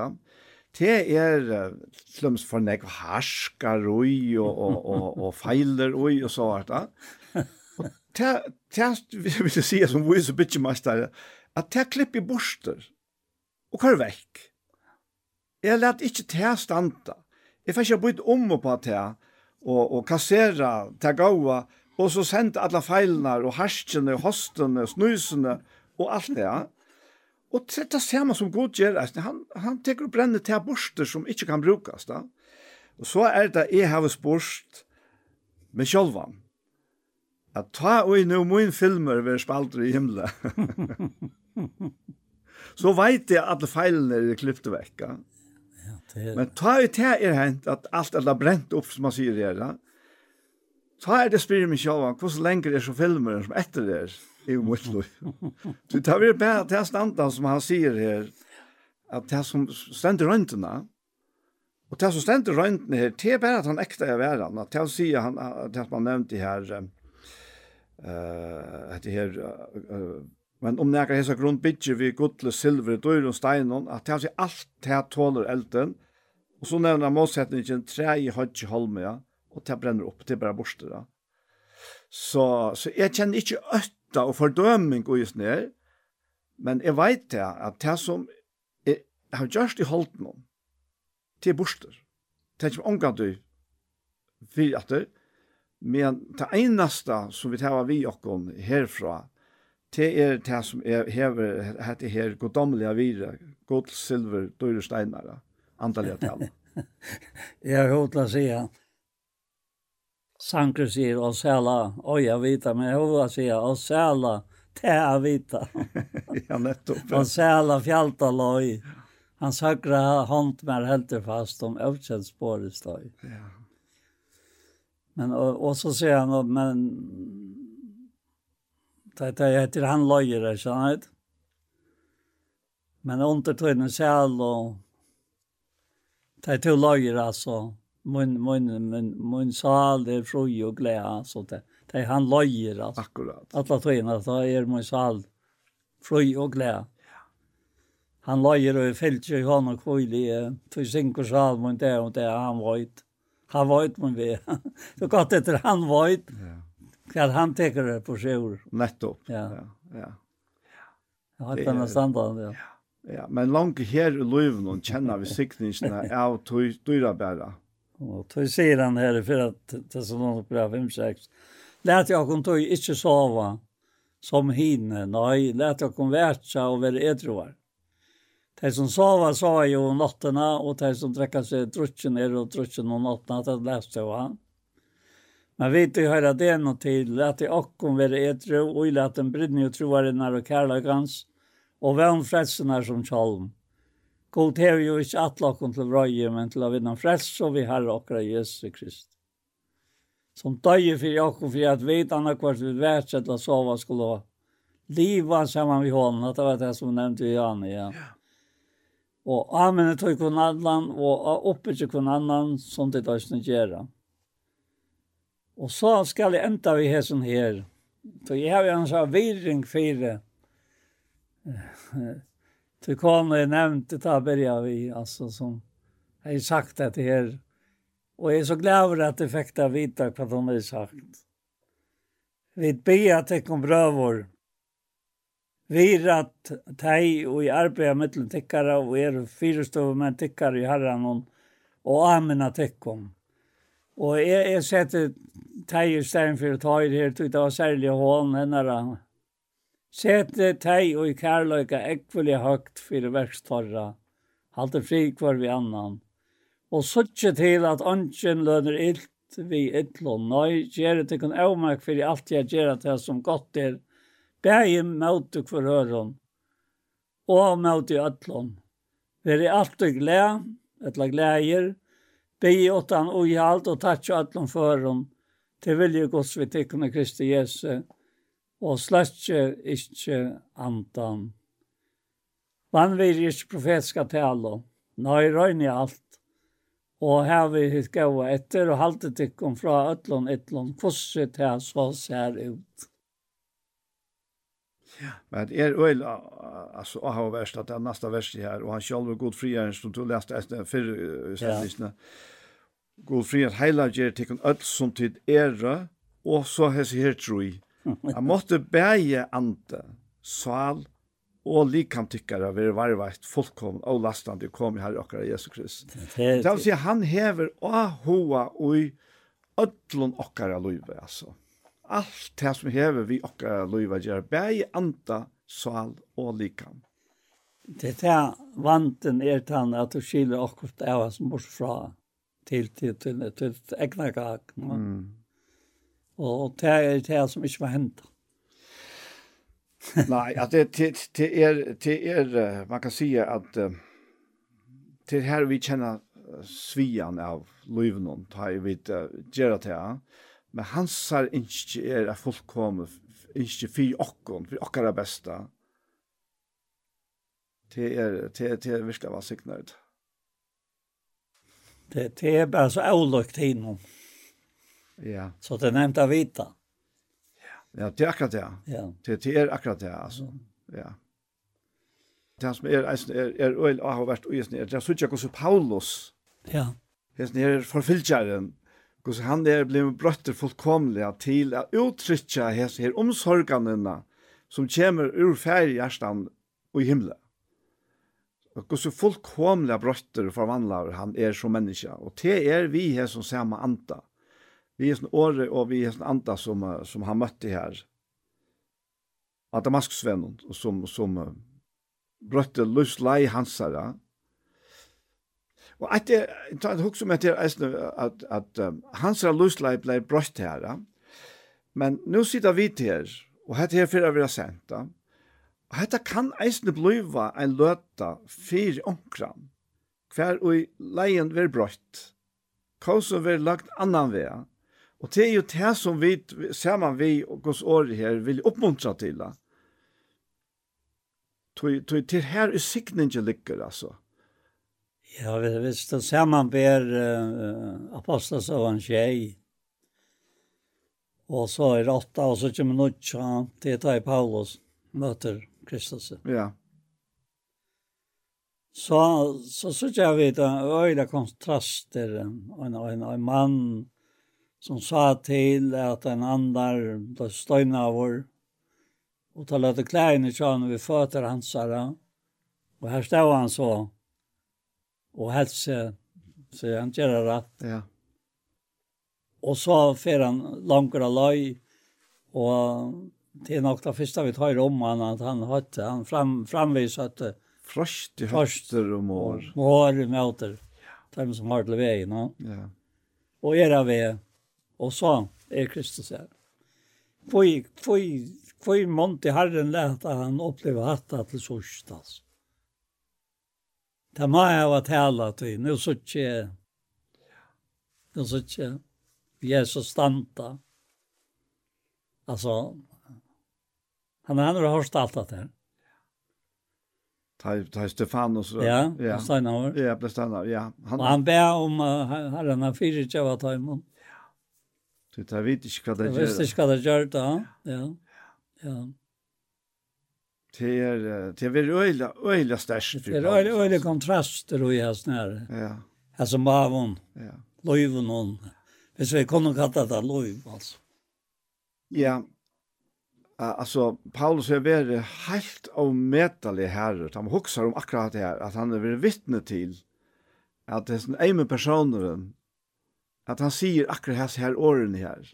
det er slums for nek harskar ui og, og, og, og feiler ui og så hvert da. Og det, det vil jeg si som vi så bytje mestere, at det klipp i borster og kvar vekk. Jeg lät ikke det standa. Jeg fikk ikke bytt om på det og, og kassera det gaua og så sendte alle feilene og harskene og hostene og snusene og alt det. Ja. Og det er samme som god gjør, han, han teker og brenner til borster som ikke kan brukes. Da. Og så er det jeg har spørst med sjølvan. At ta og nå min filmer ved spalter i himmelen. så vet jeg at feilene er klippet vekk. Ja, er... Men ta og til er hent at alt er brent opp, som man sier her. Da. Ta er det spyrer meg sjølvan, hvordan lenger er så filmer som etter det er. i mitt liv. Så det er bare det standet som han sier her, at det som stender røntene, og det som stender røntene her, det er bare at han ekte er verden, at det han sier, han, det som han nevnte her, uh, at det her, uh, men om nekka hesa grunn bidje vi gudle, silver, dyr og steinon, at det han sier alt det tåler elden, og så nevner han målsetningen, tre i hodje holme, ja, og det brenner opp, det er bare borster, ja. Så, så jeg kjenner ikke øtt lyfta og fordøming og just ned, men jeg vet det at det som jeg har gjørst i holdt noen, til borster. Det er ikke omgang du at det men det eneste som vi tar vi okkon herfra, det er det som er hever, hette her godomlige vire, gott silver, dyre steinare, andalige tal. Jeg har hørt å si at Sankre sier, og sæla, og jeg vita, men jeg sier, og sæla, det a vita. ja, nettopp. Og sæla fjalta loj. Han sakra hånd mer helter fast om öfkänd spårestoj. Ja. Men, og, og så sier han, men, det heter han lojer, er sant? Men under tøyne sæl og, det er to lojer, altså, min min min min sal det fri och glädje så det det han lojer alltså akkurat alla tjejerna så är min sal fri och glädje han lojer och fällt ju han och kvile för cinco sal men det och det han vart han vart men vi så gott efter han vart ja Kvar han teker det på sjøur. Nettopp. Ja. Ja. Ja. har han er standard, ja. Ja, men langt her i løven, og kjenner vi sikningsene av dyra bæra. Og tog sier han her, for at det er sånn bra 5-6. Lät jeg kun tog ikke sova som hinne. Nej, lät jag kon värtsa og være edroar. De som sova sova jo om natterna och de som dräckar seg drutsen ned og drutsen om natterna, det leste jo han. Men vi inte høyre det noe til, lät jeg kon være edro og lät den brinna jo troa den här og kärlekans och vem frälsen som tjalm. God hever jo ikke atlakken til røye, men til å vinne frelse, og vi herre okra Jesus Krist. Som døye for jakken, for at vi annet kvart vi vet at hva sova skulle ha. Liva sammen vi hånden, at det var det som nevnte i Janne, ja. Og amen tog kun annan, og oppe ikke kun annan, som det døysen gjør. Og så skal jeg enda vi hesen her. Så jeg har jo en sånn virring for Du kan och nevnt det här började vi, alltså som jag har sagt det her. Och jeg är så glad över att jeg fikk det vita hva de har sagt. Vi ber att det kom brövor. Vi är att dig och i arbetet mellan tikkere, och er fyrstov med tikkere i herran och, at jeg kom. Och jeg, jeg setter dig i stedet for å ta er här, tog det var særlig hånd henne Sete teg og i kærløyga ekvelig høgt fyrir verkstorra, halte fri kvar vi annan, og suttje til at ønsken lønner illt vi ytlån nøy, gjere til kun avmerk fyrir alt jeg gjere til som godt er, bæg møte kvar høron, og møte i ytlån. Veri alt og glæ, etla glæger, bæg åttan og i alt og tatt jo ytlån føron, til vilje gods vi tikkene Kristi Jesu, og sløtje ikkje andan. Man vil ikkje profetska tale, nøy røyne alt, og her vi hitt gaua etter, og halte tikkum fra ötlun ytlun, kvossi til så ser ut. Ja. Men er øyla, altså, jag har verst, at det er nästa vers her, og han sjálf er god friare som du leste etter fyrre för sättningen. God friare heila gjer tikkun öll som tid ära og så hes her troi Han måtte bæge ante, sal og likam tykkara vera varvart fullkomn og lastande kom i herre okkara Jesu Krist. Det vil si han hever og hoa ui ödlun okkara luive, altså. Allt det som hever vi okkara luive gjør bæje anta, sal og likam. Det er vanten er tann at du skiljer akkurat av oss fra til til til, til, til egna gag. Mm. Og det er det som ikke var hendt. Nei, at det, det, det, er, det er, man kan si at det er her vi kjenner svian av løyvnån, ta i vidt uh, gjerra til han. Men hans er ikke er fullkomne, folk kommer, ikke fyr okkon, fyr okkara besta. Det er, det det er virkelig var signert. Det, det er bare så avløkt innom. Ja. Ja. Så det er nevnt å. Ja, det er akkurat det. Ja. Det, det er akkurat det, altså. Ja. Det som er, er, er øyel og har vært øyelsen, er det er sånn hvordan Paulus, ja. det er forfylgjeren, hvordan han er blevet brøtter fullkomlig til å uttrykke hese her omsorgene som kommer ur færre hjertan og i himmelen. Og hvordan fullkomlig brøtter forvandler han er som menneske, og det er vi her som ser anta. andre vi är sånn åre och vi er sånn anda som som han møtte här. Av Damaskusvennen, och som som brötte lust lei hansara. Och att det jag etter, mig at, att att hansara lust lei blev brötte här. Men nu sitter vi här och här her för vi har sent. Og hette kan eisne bliva ein løta fyrir omkran, hver og leien ver brøtt, kausen ver lagt annan vea, Og det er jo det som vi, saman vi og gos året her, vil oppmuntra til. Det er her usikningen ligger, altså. Ja, hvis det sammen ber uh, apostlas av en tjej, og så er åtta, og så kommer nutja, det er Paulus møter Kristus. Ja. Så, så så jag vet en öjla kontraster en en en man som sa til at en andar ble støyna vår, og ta løte klærne tjane vi føtter hans herre, og her stod han så, og helse, så han gjør det rett. Ja. Og så fer han langer av løy, og det er nok det første vi tar om han, at han hadde, han fram, framvis det, Frost i høster og mår. Mår i møter, ja. de som har til vei, no? Ja. Og er av vei og så er Kristus her. Hvor, hvor, hvor måned i Herren lærte han oppleve hatta til sørst, altså. Det må jeg ha tala til. Nå så ikke, nå så ikke, vi er så standa. Altså, han har hørt alt det her. Ta ta Stefanos. Ja, ja. Steinar. Ja, Steinar. Ja, han och han ber om uh, herren har herrarna fyra tjava tajmon. Så det vet ikke hva det gjør. Jeg vet ikke hva det gjør da. Ja. Ja. Det er, det er øyla, øyla størst. Det er øyla, øyla kontraster og jeg snær. Ja. Altså maven, ja. løyven og Hvis vi kunne kalla det løyv, altså. Ja, alltså Paulus är väl helt av metali här. Han huxar om akkurat det här att han är vittne till att det är en person at han sier akkurat hans her årene her,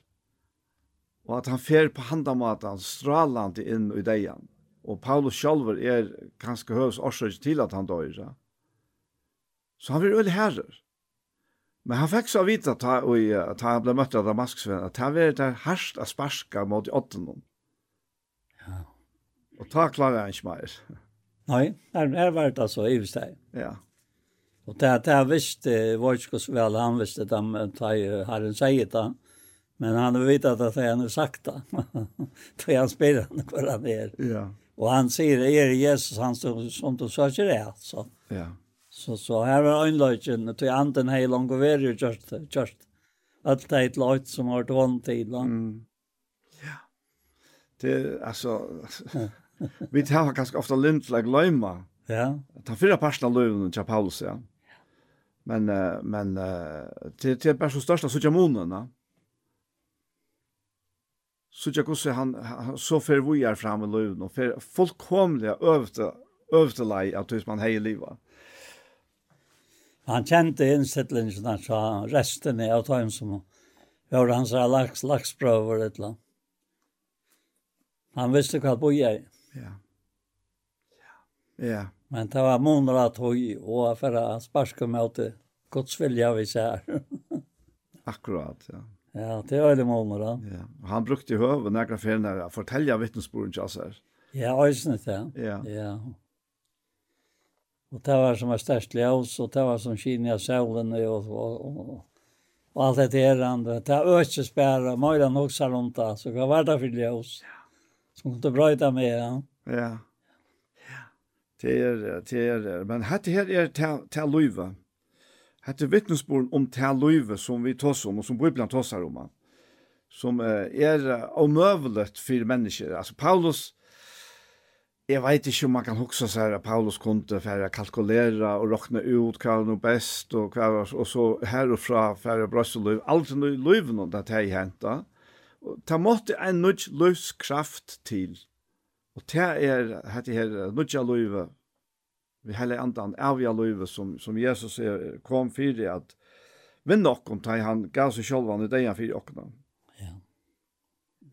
og at han fer på handamaten strålande inn i degen. Og Paulus sjálfur er kanskje høys årsøk til at han døyr. Ja? Så han vill øyne herrer. Men han fikk så vite at han, og, at han ble møtt av Damasksvenn, at han var der herst av sparska mot åttenen. Ja. Og ta klarer han ikke mer. Nei, her, her var det altså i sig. Ja. Og det det jeg visste, jeg var ikke så vel, han visste det, men da har en sier det, men han har vidt at det han har sagt det. Da han spiller han hvor han er. Ja. Og han sier, er Jesus han som, som du sa ikke det, altså. Ja. Så, så her var øynløgjen, til anden hei lang og veri og just. kjørst. Alt det er et løyt som har vært hånd til. Mm. Ja. Det, er, altså, vi tar ganske ofte limt, like løyma. Ja. Ta fyra parsten av løyven til Paulus, ja. Men uh, men uh, till till bara så största så jamonerna. Så jag kusse han, han så för vi är framme lön och för fullkomliga övta övta lei att hur man hej leva. Han kjente innsettelsen han sa resten er av tøyen som var hans laks, laksprøver et eller annet. Han visste hva boi jeg. Ja. Ja. Ja. Men det var månader att hoj och för att sparska mig åt Guds vilja vi ser. Akkurat, ja. Ja, det är det månader. Ja. Han brukte höv och några fel när jag fortälja oss her. Ja, ösnet, til. Ja. ja. Och det var som var störst ljus og det var som kina solen och, och, og, og alt det her andra. Det var ökesbära, möjlan också rundt det. Så hva var det för ljus. Som kunde bröjta med, ja. Ja. Det er, det er, men hette her er til løyve. Hette vittnesborn om til løyve som vi tås om, og som Bibelen tås om. Som er omøvelet for mennesker. Altså, Paulus, Jeg vet ikke om man kan huske seg at Paulus kunde for å kalkulere og råkne ut hva er noe best og hva er og så her og fra for å brøste løyve. Alt er løyve noe det er hentet. Det måtte en nødt løskraft til. Og det er dette her nødja løyve, vi heller andan avja løyve som, som Jesus er, kom fyrir at vinn okkom ta han gav seg sjálvan i degen fyrir okkom. Ja.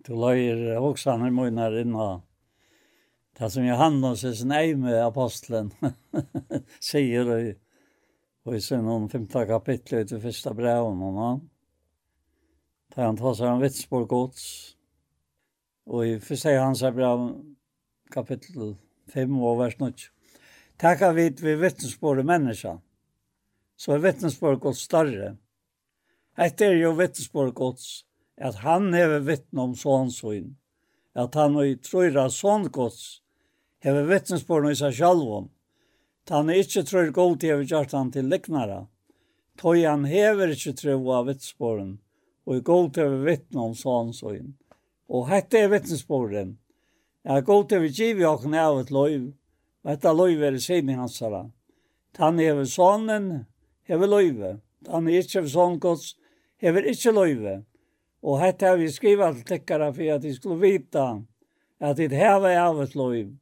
Du løyer også han i munnen her inna det som Johannes er sin eime apostelen sier i, i sin om femte kapittel i det første breven om han. Da han tar seg en vitsborgods. Og i første hans er brev kapittel 5 og vers 9. Takka vid vi vittnesbord i så er vittnesbord gott større. Etter er jo vittnesbord gott, at han hever vittne om sånsoin, at han og i trøyra sån gott, hever vittnesbord i seg selv om, at han ikke tror god til hever gjort han til liknara, tog han hever ikke tro av vittnesborden, og i gott hever vittne om sånsoin. Og hette er vittnesborden, Ja, god til vi giv i åkken av et løyv, og etter løyv er det sin i hans herre. Han hever sonen, hever løyve. Han er ikke sånn gods, hever ikke løyve. Og hette har vi skrivet til tekkere for at de skulle vite at det hever av et løyv.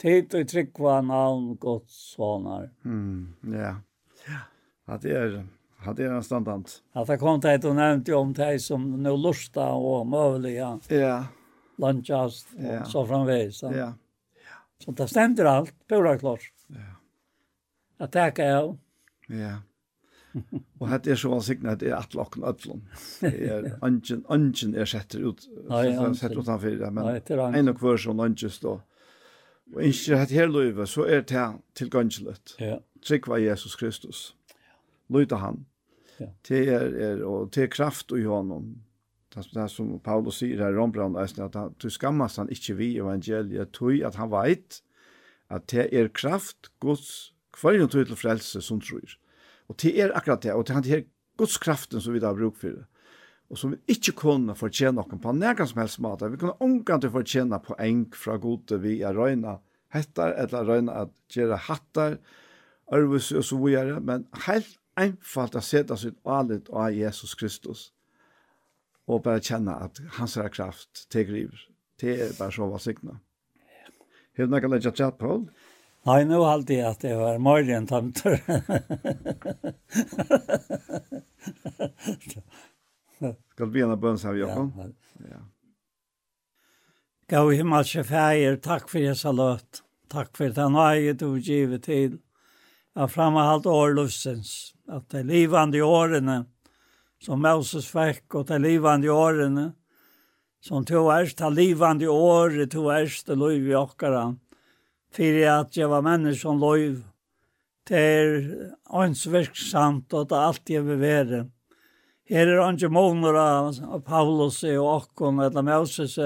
Tid og trygg var navn gods sonar. Mm, ja, ja. At det er, at det er standant. At det kom til at du nevnte om de som nå lusta og møvelige. Ja, ja lunchast och yeah. så framvägs. Ja. Så det stämde allt, pura klart. Ja. Yeah. Att tacka jag. Ja. Og hette er så vansiktene at det er atlokken øtlån. Ønsken er setter ut, setter utanfor det, men en og hver som ønskes da. Og ikke hette her løyve, så er det tilgangsløtt. var Jesus Kristus. Lyta han. Ja. Det er, er, og det er kraft i honom det som Paulus sier her i Rombrand, at han, du skammas han ikke vi evangeliet, tog at han veit at det er kraft Guds kvarjon tog til frelse som tror. Og det er akkurat det, og det er her Guds kraften som vi da har bruk for det. Og som vi ikke kunne fortjene noen på nærkans som helst måte. Vi kunne omgang til fortjene på enk fra gode vi er røyna hettar, eller røyna at gjøre hattar, arvus og så videre, men helt einfalt å sette sitt alit av Jesus Kristus og bare kjenne at hans er kraft til griver. Det er bare så hva sikna. Hur några lägga chat på? Nei, nå halte jeg at det var morgon tanter. Ska vi gärna bönsa av Jakob? Ja. ja. Gå himmelske feir, takk for er salat. Takk for den nøye du givet till. Jag framhållt alt lustens. At det livande i åren som Moses fikk og til livande årene, som to erst til livande året, to erst til liv i okkara, for at jeg var menneskjon liv, det er åndsvirksamt og det alt jeg vil være. Her er åndsje måneder av Paulus og okkon, eller Moses,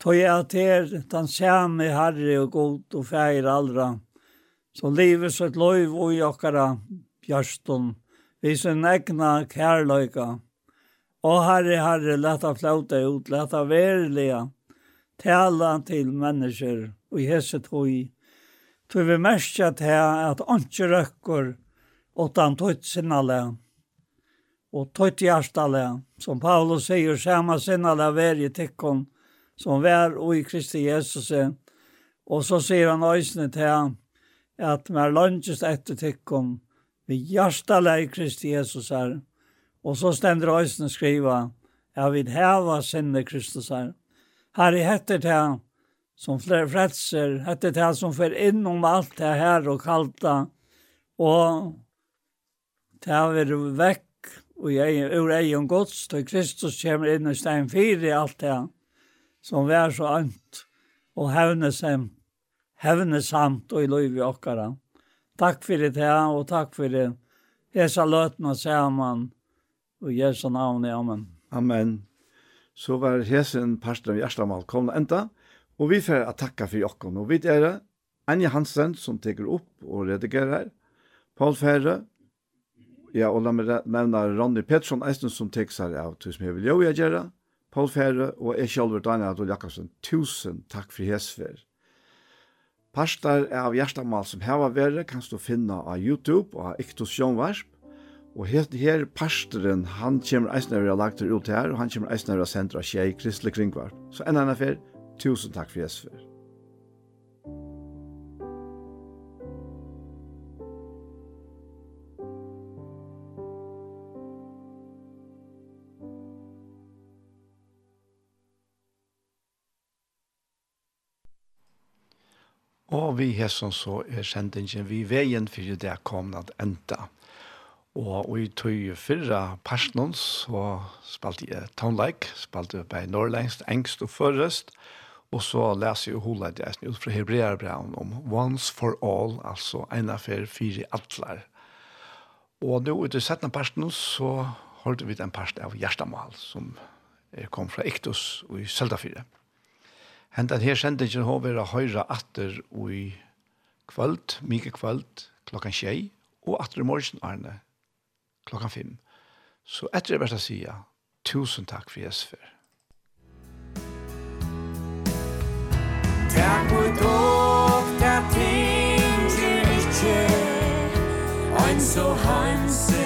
tog jeg at her den samme herre og god og feir aldra, så livet sitt liv og i okkara bjørstun, vi sin egna kærløyka. Og herre, herre, leta flauta ut, leta verilega, tala til mennesker og hese tog. Tog vi merkja til at anki røkker åttan tøyt sinnale og tøyt hjertale, som Paulus sier, sama sinnale veri tikkon, som vær og i Kristi Jesus. Og så sier han øysene til at mer lønges etter tikkon, vi hjertelig Kristi Jesus her. Og så stender Øysten skriva, jeg vil heva sinne Kristus her. Her i hettet her, som flere fretser, hettet her som fer innom alt det her og kalta, og det her vil vekk og jeg, ur egen gods, til Kristus kommer inn i stein 4 i alt det her, som vi så ant og hevne samt, hevne og i lov i okkara. Takk for det her, og takk fyrir hesa løtna saman, og Jesu navn, amen. Amen. Så var hesen parten av Gjerstamal kom enda, og vi får takka for jokken, og vi er det, Anja Hansen som teker opp og redigerer, Paul Fære, ja, og la meg nevne Ronny Pettersson Eisen som teker seg av tusen jeg gjør det. Paul Fære og jeg selv, Daniel Adol Jakobsen, tusen takk for hesfer. Parstar av hjertamal som heva vere kan du finna av YouTube og av Iktus Sjånvarsp. Og helt her pastoren, han kommer eisne av å lagt ut her, og han kommer eisne av å sende av tjei Kristelig Kringvarp. Så enda enn fer, tusen takk for Jesper. Og vi hesson så er sendingen vi veien for det kom at enda. Og i tog fyrra personen så spalte jeg tonelike, spalte jeg bare Norrlengst, Engst og Førrest, og så leser jeg hula det ut fra Hebrearbraun om Once for All, altså en affær fire atler. Og nå ut i settene personen så hørte vi den personen av Gjerstamal som kom fra Iktus og i Søldafyret. Hentan her sendingen har vært høyre atter og i kvöld, mye kvöld, klokkan tjei, og atter i morgen, Arne, klokkan fem. Så etter det verste sier, tusen takk for Jesus for. Takk for dog, takk for dere, takk så dere, takk for